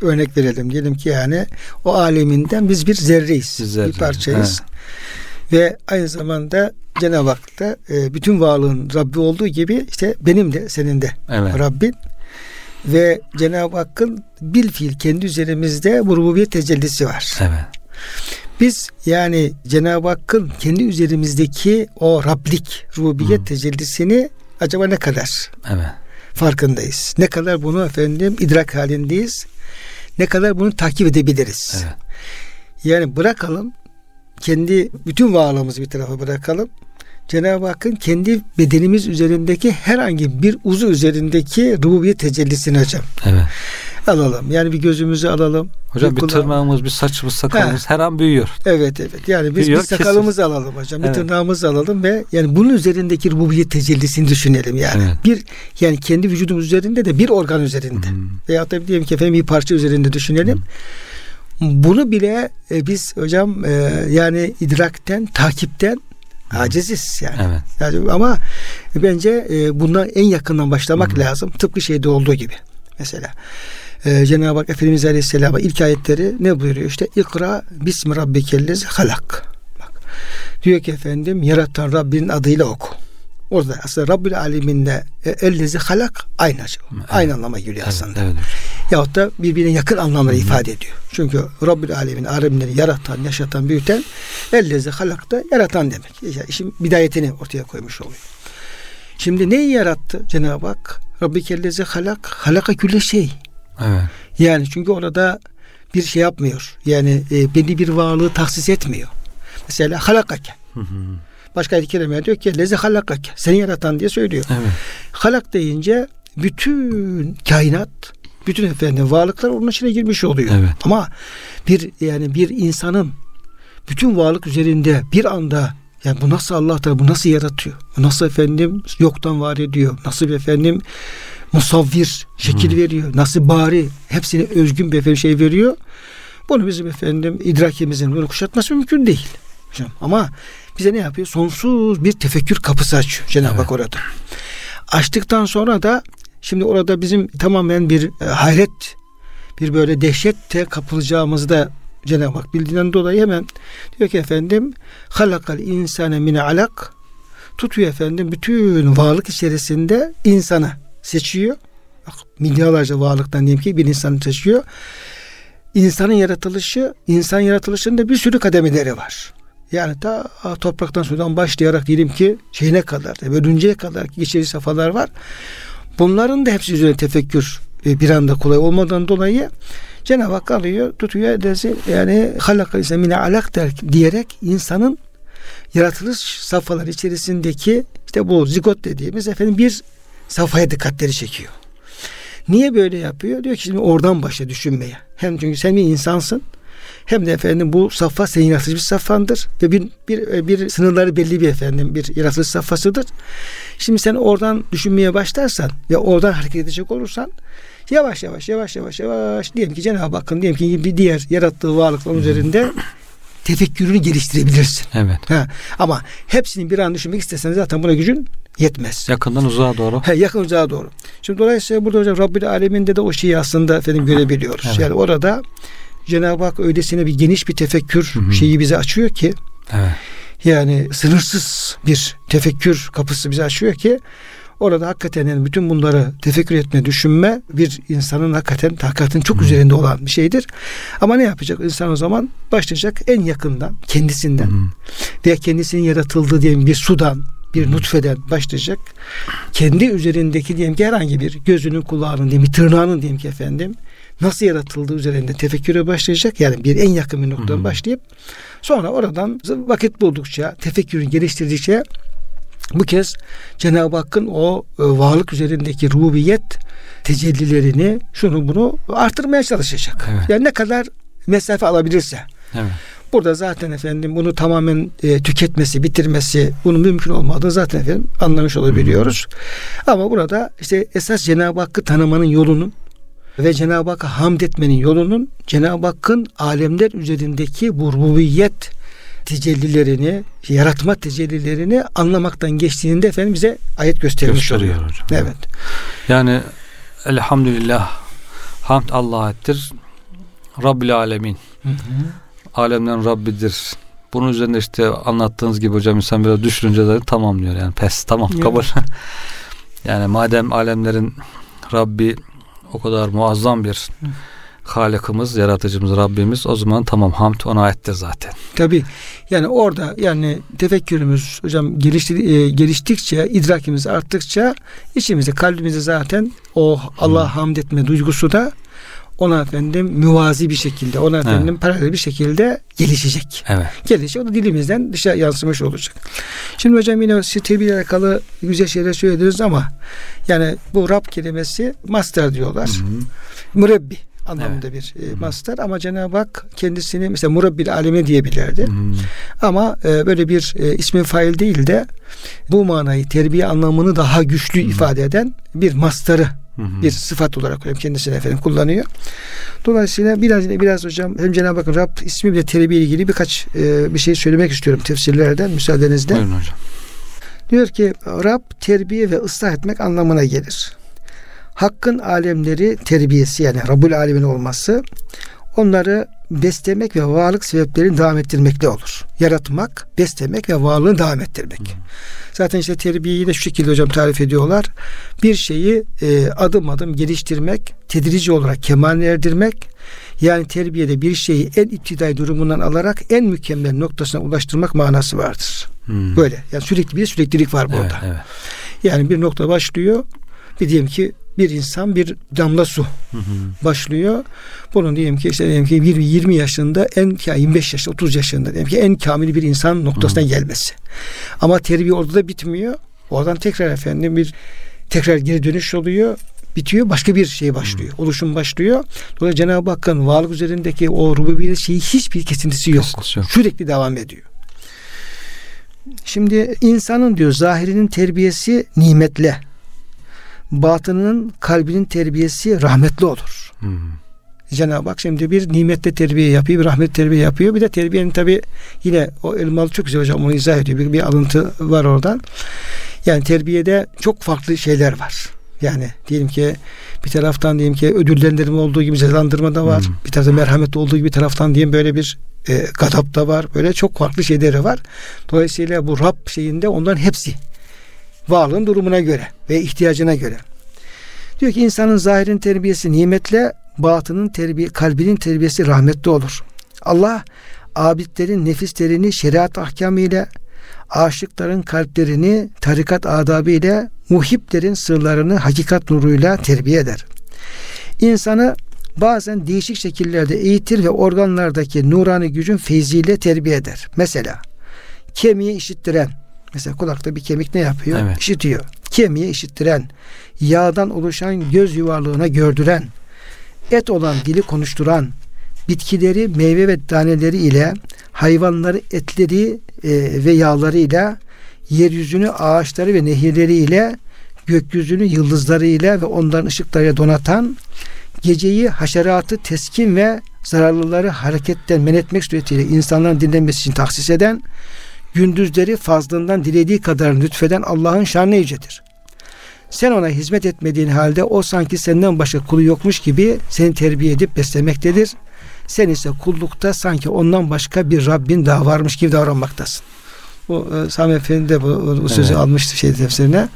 örnek verelim. Diyelim ki yani o aleminden biz bir zerreyiz. Zerre. Bir parçayız. He. Ve aynı zamanda Cenab-ı Hak da e, bütün varlığın Rabbi olduğu gibi işte benim de senin de evet. Rabbin ve Cenab-ı Hakk'ın bil fiil kendi üzerimizde bu rububiyet tecellisi var. Evet. Biz yani Cenab-ı Hakk'ın kendi üzerimizdeki o Rablik, rububiyet tecellisini acaba ne kadar evet. Farkındayız? Ne kadar bunu efendim idrak halindeyiz? ne kadar bunu takip edebiliriz. Evet. Yani bırakalım kendi bütün varlığımızı bir tarafa bırakalım. Cenab-ı Hakk'ın kendi bedenimiz üzerindeki herhangi bir uzu üzerindeki rububiyet tecellisini hocam. Evet. Alalım. Yani bir gözümüzü alalım. Hocam bir kulağı- tırnağımız, bir saçımız, sakalımız her an büyüyor. Evet evet. Yani biz Büyüyor, bir sakalımızı alalım hocam. Bir Evet. tırnağımızı alalım ve yani bunun üzerindeki rububiyet tecellisini düşünelim yani. Evet. Bir yani kendi vücudumuz üzerinde de bir organ üzerinde. Hmm. Veyahut da diyelim ki efendim bir parça üzerinde düşünelim. Bunu bile e, biz hocam e, yani idrakten, takipten aciziz yani. Evet. Yani ama bence e, bundan en yakından başlamak lazım. Tıpkı şeyde olduğu gibi. Mesela e, Cenab-ı Hak Efendimiz Aleyhisselam'a ilk ayetleri ne buyuruyor? İşte ikra bismi rabbikellezi halak. Bak. Diyor ki efendim yaratan Rabbinin adıyla oku. Orada aslında Rabbül Alemin'de e, ellezi halak aynı acaba. Aynı anlama geliyor Evet, aslında. evet. Yahut da birbirine yakın anlamları ifade ediyor. Çünkü Rabbül Alemin alemleri yaratan, yaşatan, büyüten ellezi halak da yaratan demek. Yani işin bidayetini ortaya koymuş oluyor. Şimdi neyi yarattı Cenab-ı Hak? Rabbi kellezi halak, halaka külle şey. Evet. Yani çünkü orada bir şey yapmıyor. Yani e, belli bir varlığı tahsis etmiyor. Mesela halakake. Başka bir kelime diyor ki lezi halakake. Seni yaratan diye söylüyor. Evet. Halak deyince bütün kainat, bütün efendim varlıklar onun içine girmiş oluyor. Evet. Ama bir yani bir insanın bütün varlık üzerinde bir anda yani bu nasıl Allah da bu nasıl yaratıyor? Bu nasıl efendim yoktan var ediyor? Nasıl bir efendim musavvir şekil veriyor? Nasıl bari hepsine özgün bir efendim şey veriyor? Bunu bizim efendim idrakimizin bunu kuşatması mümkün değil. Hocam. Ama bize ne yapıyor? Sonsuz bir tefekkür kapısı açıyor Cenab-ı Hak orada. Açtıktan sonra da şimdi orada bizim tamamen bir e, hayret bir böyle dehşette kapılacağımızı da Cenab-ı Hak bildiğinden dolayı hemen diyor ki efendim halakal insane mine alak tutuyor efendim bütün varlık içerisinde insanı seçiyor. Bak, milyarlarca varlıktan diyelim ki bir insanı seçiyor. İnsanın yaratılışı, insan yaratılışında bir sürü kademeleri var. Yani ta topraktan sudan başlayarak diyelim ki şeyine kadar, bölünceye kadar geçici safhalar var. Bunların da hepsi üzerine tefekkür e, bir anda kolay olmadan dolayı Cenab-ı Hak alıyor, tutuyor dersi yani halaka ise mine alak der, diyerek insanın yaratılış safhaları içerisindeki işte bu zigot dediğimiz efendim bir safhaya dikkatleri çekiyor. Niye böyle yapıyor? Diyor ki şimdi oradan başla düşünmeye. Hem çünkü sen bir insansın hem de efendim bu safha senin yaratılış bir safhandır ve bir, bir, bir sınırları belli bir efendim bir yaratılış safhasıdır. Şimdi sen oradan düşünmeye başlarsan ve oradan hareket edecek olursan yavaş yavaş yavaş yavaş yavaş diyelim ki Cenab-ı Hakk'ın diyelim ki bir diğer yarattığı varlıkların üzerinde tefekkürünü geliştirebilirsin. Evet. Ha, ama hepsini bir an düşünmek istesen zaten buna gücün yetmez. Yakından uzağa doğru. He, yakın uzağa doğru. Şimdi dolayısıyla burada hocam Rabbül Alemin'de de o şeyi aslında efendim görebiliyoruz. Evet. Yani orada Cenab-ı Hak öylesine bir geniş bir tefekkür Hı hı. şeyi bize açıyor ki Evet. yani sınırsız bir tefekkür kapısı bize açıyor ki orada hakikaten yani bütün bunları tefekkür etme, düşünme bir insanın hakikaten takatın çok üzerinde olan bir şeydir. Ama ne yapacak insan o zaman? Başlayacak en yakından, kendisinden Hı. veya kendisinin yaratıldığı diyelim bir sudan, bir nutfeden başlayacak. Kendi üzerindeki diyelim ki herhangi bir gözünün, kulağının diyelim bir tırnağının diyelim ki efendim nasıl yaratıldığı üzerinde tefekküre başlayacak. Yani bir en yakın bir noktadan Hı. başlayıp sonra oradan vakit buldukça, tefekkürünü geliştirdikçe bu kez Cenab-ı Hakk'ın o e, varlık üzerindeki rububiyet tecellilerini şunu bunu artırmaya çalışacak. Evet. Yani ne kadar mesafe alabilirse. Evet. Burada zaten efendim bunu tamamen e, tüketmesi, bitirmesi bunun mümkün olmadığını zaten efendim anlamış olabiliyoruz. Ama burada işte esas Cenab-ı Hakk'ı tanımanın yolunun ve Cenab-ı Hakk'a hamd etmenin yolunun Cenab-ı Hakk'ın alemler üzerindeki bu rububiyet tecellilerini, yaratma tecellilerini anlamaktan geçtiğinde efendim bize ayet göstermiş Gösteriyor oluyor. hocam. Evet. Yani elhamdülillah hamd Allah'a ettir. Rabbil alemin. Alemlerin Rabbidir. Bunun üzerinde işte anlattığınız gibi hocam insan biraz düşününce zaten tamam diyor yani pes tamam Evet. kabul. yani madem alemlerin Rabbi o kadar muazzam bir Halikimiz, yaratıcımız, Rabbimiz o zaman tamam hamd ona aittir zaten. Tabi yani orada yani tefekkürümüz hocam gelişti, e, geliştikçe idrakimiz arttıkça içimizde kalbimizde zaten o Allah hamd etme duygusu da ona efendim müvazi bir şekilde, ona efendim evet. paralel bir şekilde gelişecek. Evet. Gelişecek. O da dilimizden dışa yansımış olacak. Şimdi hocam yine terbiye alakalı güzel şeyler söylediniz ama yani bu Rab kelimesi master diyorlar. Hı hı. Mürebbi anlamında evet. bir e, master ama Cenab-ı Hak kendisini mesela murabbil alemi diyebilirdi. Hmm. Ama e, böyle bir e, ismi fail değil de bu manayı terbiye anlamını daha güçlü hmm. ifade eden bir mastarı hmm. bir sıfat olarak kendisine efendim kullanıyor. Dolayısıyla biraz biraz hocam hem Cenab-ı Hakk'ın Rab ismi bile terbiye ilgili birkaç e, bir şey söylemek istiyorum tefsirlerden müsaadenizle. Buyurun hocam. Diyor ki Rab terbiye ve ıslah etmek anlamına gelir. Hakkın alemleri terbiyesi yani Rabbul Alemin olması onları beslemek ve varlık sebeplerini devam ettirmekle olur. Yaratmak, beslemek ve varlığını devam ettirmek. Hmm. Zaten işte terbiyeyi de şu şekilde hocam tarif ediyorlar. Bir şeyi e, adım adım geliştirmek, tedrici olarak kemaline erdirmek. Yani terbiyede bir şeyi en iptidai durumundan alarak en mükemmel noktasına ulaştırmak manası vardır. Hmm. Böyle. Yani sürekli bir süreklilik var burada. Evet, evet. Yani bir nokta başlıyor. Bir diyelim ki bir insan bir damla su hı hı. başlıyor. Bunun diyelim ki işte diyelim ki 20 20 yaşında en ya 25 yaşında 30 yaşında diyelim ki en kamil bir insan noktasına hı. gelmesi. Ama terbiye orada da bitmiyor. Oradan tekrar efendim bir tekrar geri dönüş oluyor bitiyor başka bir şey başlıyor. Oluşum başlıyor. Dolayısıyla Cenab-ı Hakk'ın varlık üzerindeki o rububiyet şeyi hiçbir kesintisi yok. yok. Sürekli devam ediyor. Şimdi insanın diyor zahirinin terbiyesi nimetle batının kalbinin terbiyesi rahmetli olur. Hmm. Cenab-ı Hak şimdi bir nimette terbiye yapıyor, bir rahmet terbiye yapıyor. Bir de terbiyenin tabi yine o elmalı çok güzel hocam onu izah ediyor. Bir, bir alıntı var oradan. Yani terbiyede çok farklı şeyler var. Yani diyelim ki bir taraftan diyelim ki ödüllendirme olduğu gibi cezalandırma da var. Hmm. Bir taraftan merhamet olduğu gibi bir taraftan diyeyim böyle bir e, gadap da var. Böyle çok farklı şeyleri var. Dolayısıyla bu Rab şeyinde onların hepsi varlığın durumuna göre ve ihtiyacına göre. Diyor ki insanın zahirin terbiyesi nimetle, batının terbiye, kalbinin terbiyesi rahmetli olur. Allah abidlerin nefislerini şeriat ahkamı ile, aşıkların kalplerini tarikat adabı ile, muhiplerin sırlarını hakikat nuruyla terbiye eder. İnsanı bazen değişik şekillerde eğitir ve organlardaki nurani gücün feyziyle terbiye eder. Mesela kemiği işittiren, Mesela kulakta bir kemik ne yapıyor? Evet. İşitiyor. Kemiği işittiren, yağdan oluşan göz yuvarlığına gördüren, et olan dili konuşturan, bitkileri meyve ve taneleri ile hayvanları etleri e, ve yağları ile yeryüzünü ağaçları ve nehirleri ile gökyüzünü yıldızları ile ve onların ışıklarıyla donatan geceyi haşeratı teskin ve zararlıları hareketten men etmek suretiyle insanların dinlenmesi için tahsis eden gündüzleri fazlından dilediği kadar lütfeden Allah'ın şanı yücedir. Sen ona hizmet etmediğin halde o sanki senden başka kulu yokmuş gibi seni terbiye edip beslemektedir. Sen ise kullukta sanki ondan başka bir Rabbin daha varmış gibi davranmaktasın. Bu e, Sami Efendi de bu, bu sözü evet. almıştı şey tefsirine.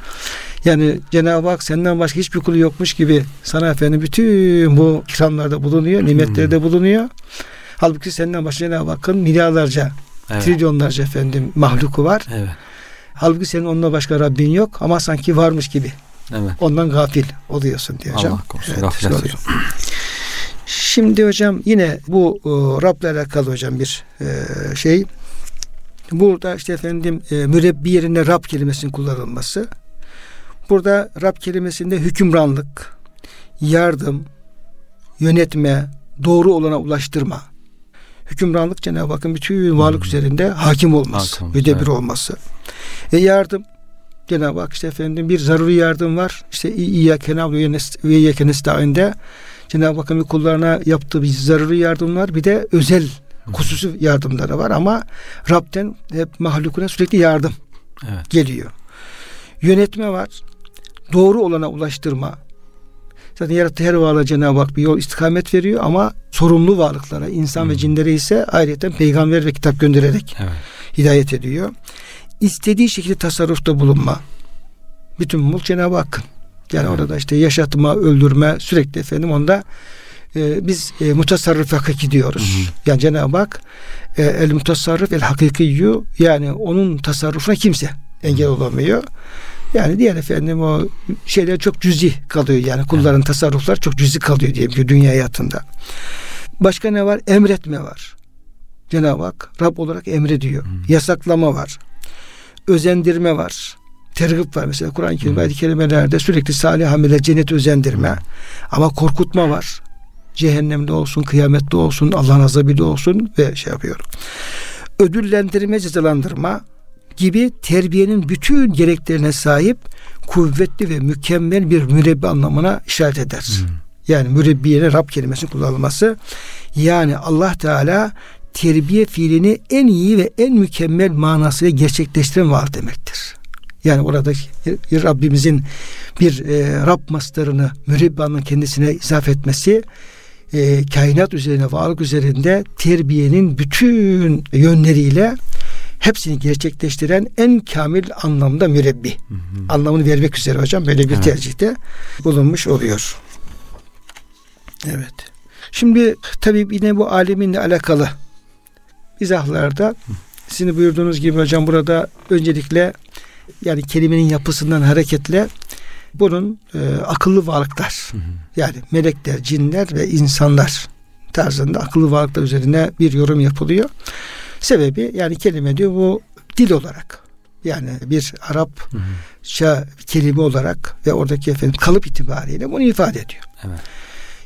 Yani Cenab-ı Hak senden başka hiçbir kulu yokmuş gibi sana efendim bütün bu ikramlarda bulunuyor, nimetlerde bulunuyor. Halbuki senden başka Cenab-ı Hakk'ın milyarlarca Evet. Trilyonlarca efendim mahluku var. Evet. Halbuki senin onunla başka Rabbin yok ama sanki varmış gibi. Evet. Ondan gafil oluyorsun diyor hocam. Allah korusun. Evet, gafil oluyor. Şimdi hocam yine bu e, Rab'le alakalı hocam bir e, şey. Burada işte efendim e, mürebbi yerine Rab kelimesinin kullanılması. Burada Rab kelimesinde hükümranlık, yardım, yönetme, doğru olana ulaştırma hükümranlık Cenab-ı Hakk'ın bütün varlık hmm. üzerinde hakim olması, hakim, müdebir evet. olması. E yardım Cenab-ı Hak işte efendim bir zaruri yardım var. İşte İyyâke nâbdu ve İyyâke nesta'inde Cenab-ı Hakk'ın kullarına yaptığı bir zaruri yardım var. Bir de özel hususi yardımları var ama Rab'den hep mahlukuna sürekli yardım evet. geliyor. Yönetme var. Doğru olana ulaştırma. Zaten yarattığı her varlığa Cenab-ı Hak bir yol istikamet veriyor ama sorumlu varlıklara, insan hmm. ve cinlere ise ayrıca peygamber ve kitap göndererek evet. hidayet ediyor. İstediği şekilde tasarrufta bulunma. Bütün mulk Cenab-ı Hakk'ın. Yani evet. orada işte yaşatma, öldürme sürekli efendim onda e, biz e, mutasarrıf hakiki diyoruz. Hı Yani Cenab-ı Hak e, el mutasarrıf el hakikiyyu yani onun tasarrufuna kimse engel olamıyor. Yani diğer efendim o şeyler çok cüzi kalıyor yani kulların evet. tasarruflar çok cüzi kalıyor diyelim ki dünya hayatında. Başka ne var? Emretme var. Cenab-ı Hak Rab olarak emrediyor. Hmm. Yasaklama var. Özendirme var. Tergip var mesela Kur'an-ı Kerim ayet-i kerimelerde sürekli salih amele cennet özendirme. Ama korkutma var. Cehennemde olsun, kıyamette olsun, Allah'ın azabıyla olsun ve şey yapıyor. Ödüllendirme, cezalandırma gibi terbiyenin bütün gereklerine sahip kuvvetli ve mükemmel bir mürebbi anlamına işaret eder. Hmm. Yani mürebbiyenin Rab kelimesi kullanılması yani Allah Teala terbiye fiilini en iyi ve en mükemmel manasıyla gerçekleştiren var demektir. Yani orada Rabbimizin bir e, Rab mastarını mürebbanın kendisine izaf etmesi e, kainat üzerine, varlık üzerinde terbiyenin bütün yönleriyle hepsini gerçekleştiren en kamil anlamda mürebbi. Hı hı. Anlamını vermek üzere hocam böyle bir evet. tercihte bulunmuş oluyor. Evet. Şimdi tabii yine bu aleminle alakalı izahlarda sizin buyurduğunuz gibi hocam burada öncelikle yani kelimenin yapısından hareketle bunun e, akıllı varlıklar hı hı. yani melekler, cinler ve insanlar tarzında akıllı varlıklar üzerine bir yorum yapılıyor. Sebebi yani kelime diyor bu dil olarak yani bir Arapça kelime olarak ve oradaki efendim kalıp itibariyle bunu ifade ediyor. Evet.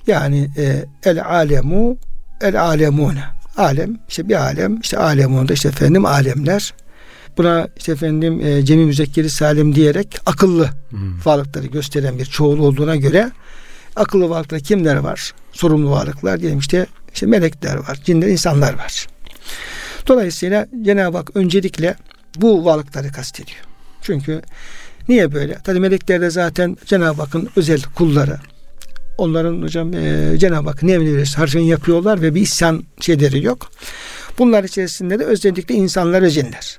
Yani e, el alemu el alemune alem işte bir alem işte alemunda işte efendim alemler buna işte efendim e, cemi müzekkeri salim diyerek akıllı hmm. varlıkları gösteren bir çoğul olduğuna göre akıllı varlıklar kimler var? Sorumlu varlıklar diyelim işte işte melekler var, cinler, insanlar var. Dolayısıyla Cenab-ı Hak öncelikle bu varlıkları kastediyor. Çünkü niye böyle? Tabi melekler de zaten Cenab-ı Hakk'ın özel kulları. Onların hocam e, Cenab-ı Hak ne emri her şeyi yapıyorlar ve bir isyan şeyleri yok. Bunlar içerisinde de özellikle insanlar ve cinler.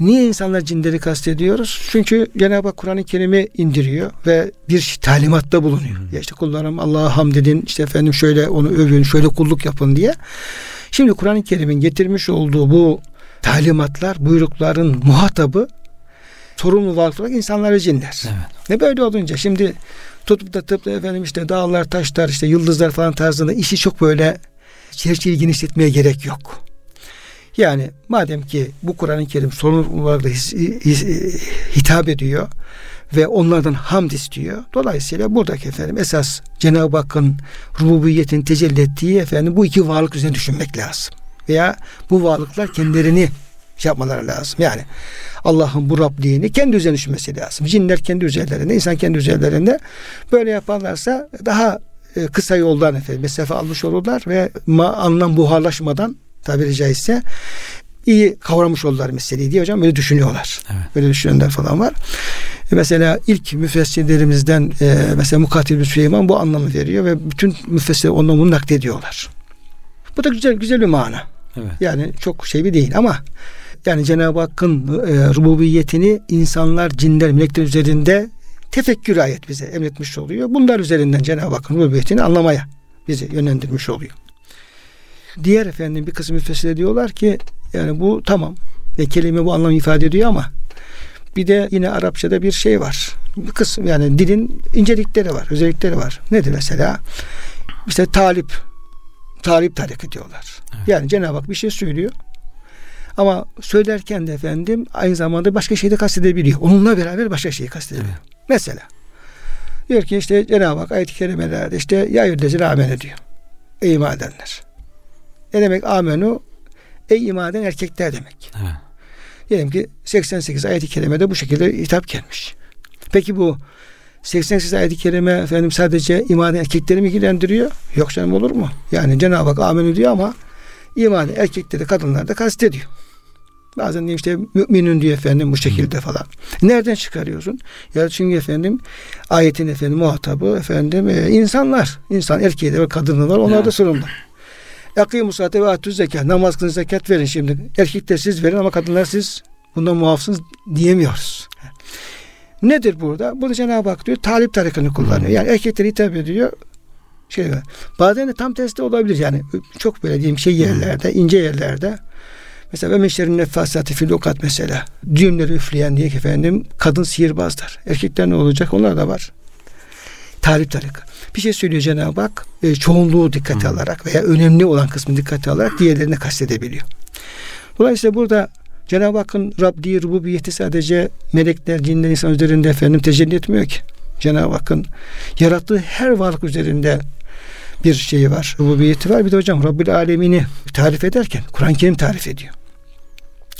Niye insanlar cinleri kastediyoruz? Çünkü Cenab-ı Hak Kur'an-ı Kerim'i indiriyor ve bir talimatta bulunuyor. Ya işte kullarım Allah'a hamd edin, işte efendim şöyle onu övün, şöyle kulluk yapın diye. Şimdi Kur'an-ı Kerim'in getirmiş olduğu bu talimatlar, buyrukların muhatabı sorumlu varlık olarak insanlar ve cinler. Evet. Ne böyle olunca şimdi tutup da tıp efendim işte dağlar, taşlar, işte yıldızlar falan tarzında işi çok böyle çerçeveyi genişletmeye gerek yok. Yani madem ki bu Kur'an-ı Kerim sorumlularla hitap ediyor ve onlardan hamd istiyor. Dolayısıyla buradaki efendim esas Cenab-ı Hakk'ın rububiyetin tecelli ettiği efendim bu iki varlık üzerine düşünmek lazım. Veya bu varlıklar kendilerini şey yapmaları lazım. Yani Allah'ın bu Rabliğini kendi üzerine düşünmesi lazım. Cinler kendi üzerlerinde, insan kendi üzerlerinde böyle yaparlarsa daha e, kısa yoldan efendim mesafe almış olurlar ve ma, anlam buharlaşmadan tabiri caizse iyi kavramış oldular meseleyi diye hocam böyle düşünüyorlar. Evet. Böyle düşünenler falan var. E, mesela ilk müfessirlerimizden e, mesela Mukatil Süleyman bu anlamı veriyor ve bütün müfessirler ondan bunu naklediyorlar. Bu da güzel güzel bir mana. Evet. Yani çok şey bir değil ama yani Cenab-ı Hakk'ın e, rububiyetini insanlar, cinler, melekler üzerinde tefekkür ayet bize emretmiş oluyor. Bunlar üzerinden Cenab-ı Hakk'ın rububiyetini anlamaya bizi yönlendirmiş oluyor. Diğer efendim bir kısım müfessirler diyorlar ki yani bu tamam ve kelime bu anlamı ifade ediyor ama bir de yine Arapçada bir şey var. Bir kısım yani dilin incelikleri var, özellikleri var. Nedir mesela? İşte talip, talip tariki diyorlar. Evet. Yani Cenab-ı Hak bir şey söylüyor. Ama söylerken de efendim aynı zamanda başka şeyi de kastedebiliyor. Onunla beraber başka şeyi kastedebiliyor. Evet. Mesela diyor ki işte Cenab-ı Hak ayet-i kerimelerde işte ya yüzdezine amen diyor. Ey iman edenler. Ne demek amenu? Ey iman eden erkekler demek. Evet. Diyelim ki 88 ayet-i kerimede bu şekilde hitap gelmiş. Peki bu 88 ayet-i kerime efendim sadece iman erkekleri mi ilgilendiriyor? Yok canım olur mu? Yani Cenab-ı Hak amenü diyor ama iman erkekleri kadınlar da kastediyor. Bazen diyor işte müminin diyor efendim bu şekilde falan. Nereden çıkarıyorsun? Ya çünkü efendim ayetin efendim muhatabı efendim e, insanlar. insan erkeği de ve kadını var. Onlar da sorumlu. Yakimu saate ve atü zekat. Namaz kılın zekat verin şimdi. Erkekler siz verin ama kadınlar siz bundan muafsınız diyemiyoruz. Nedir burada? Burada Cenab-ı Hak diyor talip tarikını kullanıyor. Yani erkekler hitap ediyor. Şey, bazen de tam tersi olabilir yani çok böyle diyeyim şey yerlerde, ince yerlerde Mesela ve meşerin nefasati fil okat mesela. Düğümleri üfleyen diye efendim kadın sihirbazlar. Erkekler ne olacak? Onlar da var. Tarif tarika. Bir şey söylüyor Cenab-ı Hak. E, çoğunluğu dikkate alarak veya önemli olan kısmı dikkate alarak diğerlerini kastedebiliyor. Dolayısıyla burada Cenab-ı Hakk'ın Rabbi, rububiyeti sadece melekler, cinler, insan üzerinde efendim tecelli etmiyor ki. Cenab-ı Hakk'ın yarattığı her varlık üzerinde bir şeyi var. Rububiyeti var. Bir de hocam Rabbül Alemini tarif ederken Kur'an-ı Kerim tarif ediyor.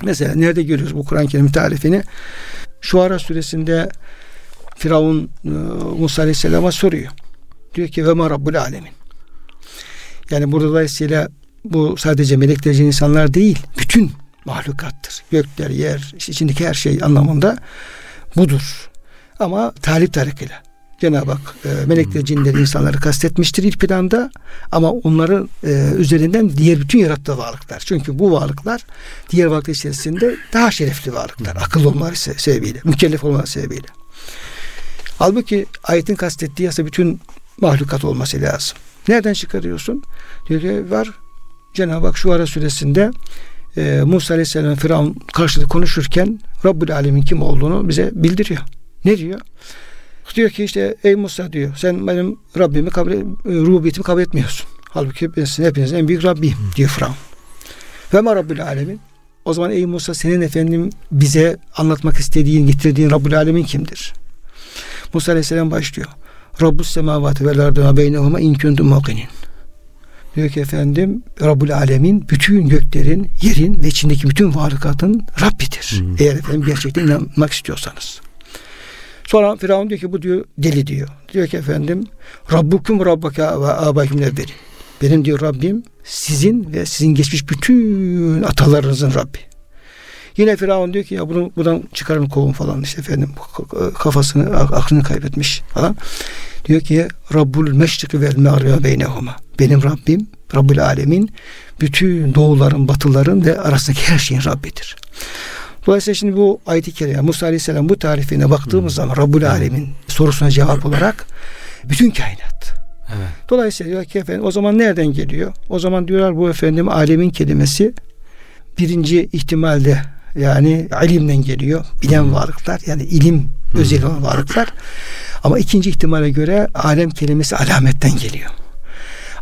Mesela nerede görüyoruz bu Kur'an-ı Kerim tarifini? Şuara suresinde Firavun e, Musa Aleyhisselam'a soruyor. Diyor ki ve ma Rabbul Alemin. Yani burada dolayısıyla bu sadece melekler insanlar değil. Bütün mahlukattır. Gökler, yer, içindeki her şey anlamında budur. Ama talip tarikıyla. Cenab-ı Hak e, melekler, cinleri, insanları kastetmiştir ilk planda ama onların e, üzerinden diğer bütün yarattığı varlıklar. Çünkü bu varlıklar diğer varlıklar içerisinde daha şerefli varlıklar. Akıl olmaları sebebiyle, mükellef olmaları sebebiyle. Halbuki ayetin kastettiği yasa bütün mahlukat olması lazım. Nereden çıkarıyorsun? Diyor ki var Cenab-ı Hak şu ara süresinde e, Musa Aleyhisselam Firavun karşılığı konuşurken Rabbül Alemin kim olduğunu bize bildiriyor. Ne diyor? Diyor ki işte ey Musa diyor sen benim Rabbimi kabul, e, rububiyetimi kabul etmiyorsun. Halbuki ben sizin hepinizin en büyük Rabbim diyor Firavun. Ve ma Rabbül Alemin o zaman ey Musa senin efendim bize anlatmak istediğin, getirdiğin Rabbül Alemin kimdir? Musa Aleyhisselam başlıyor. Rabbus semavati vel ardı ve beynehuma in kuntum muqinin. Diyor ki efendim Rabbul Alemin bütün göklerin, yerin ve içindeki bütün varlıkatın Rabbidir. Hmm. Eğer efendim gerçekten inanmak istiyorsanız. Sonra Firavun diyor ki bu diyor deli diyor. Diyor ki efendim Rabbukum Rabbaka ve abakum. Benim diyor Rabbim sizin ve sizin geçmiş bütün atalarınızın Rabbi. Yine Firavun diyor ki ya bunu buradan çıkarın kovun falan işte efendim kafasını aklını kaybetmiş falan. Diyor ki Rabbul meşriki vel mağribe beynehuma. Benim Rabbim Rabbul alemin bütün doğuların batıların ve arasındaki her şeyin Rabbidir. Dolayısıyla şimdi bu ayet-i kerime Musa Aleyhisselam bu tarifine baktığımız zaman Rabbul Alemin sorusuna cevap olarak bütün kainat. Evet. Dolayısıyla diyor ki efendim o zaman nereden geliyor? O zaman diyorlar bu efendim alemin kelimesi birinci ihtimalde yani ilimden geliyor. Bilen varlıklar yani ilim özel olan varlıklar. Ama ikinci ihtimale göre alem kelimesi alametten geliyor.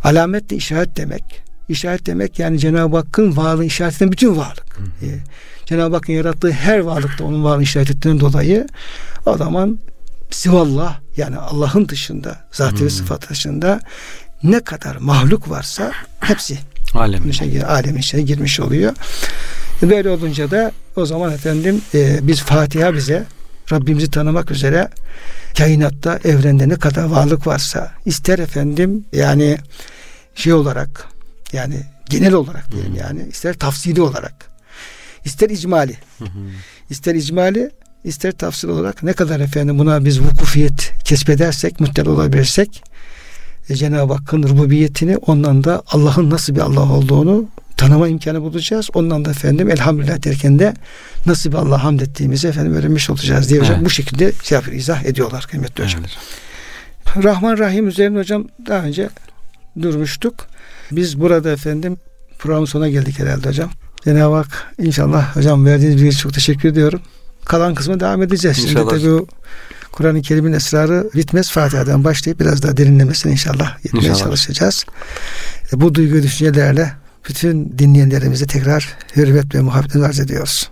Alamet de işaret demek. İşaret demek yani Cenab-ı Hakk'ın varlığı işaret eden bütün varlık. Hmm. Cenab-ı Hakk'ın yarattığı her varlıkta onun varlığını işaret ettiğinden dolayı o zaman sivallah yani Allah'ın dışında zatı hmm. sıfat dışında ne kadar mahluk varsa hepsi Alem. Şey, alemin içine girmiş oluyor. Böyle olunca da o zaman efendim e, biz Fatiha bize Rabbimizi tanımak üzere kainatta, evrende ne kadar varlık varsa ister efendim yani şey olarak yani genel olarak diyelim yani ister tafsili olarak ister icmali ister icmali ister tafsir olarak ne kadar efendim buna biz vukufiyet kesbedersek muhtel olabilirsek e, Cenab-ı Hakk'ın rububiyetini ondan da Allah'ın nasıl bir Allah olduğunu tanıma imkanı bulacağız. Ondan da efendim elhamdülillah derken de nasıl bir Allah hamd ettiğimizi efendim öğrenmiş olacağız diye hocam evet. bu şekilde şey yapıyor, izah ediyorlar kıymetli hocam. Evet. Rahman Rahim üzerine hocam daha önce durmuştuk. Biz burada efendim programın sonuna geldik herhalde hocam. Cenab-ı Hak inşallah hocam verdiğiniz bilgi çok teşekkür ediyorum. Kalan kısmı devam edeceğiz. İnşallah. Şimdi tabii Kur'an-ı Kerim'in esrarı bitmez. Fatiha'dan başlayıp biraz daha derinlemesine inşallah yetmeye inşallah. çalışacağız. E, bu duygu düşüncelerle bütün dinleyenlerimize tekrar hürmet ve muhabbetin arz ediyoruz.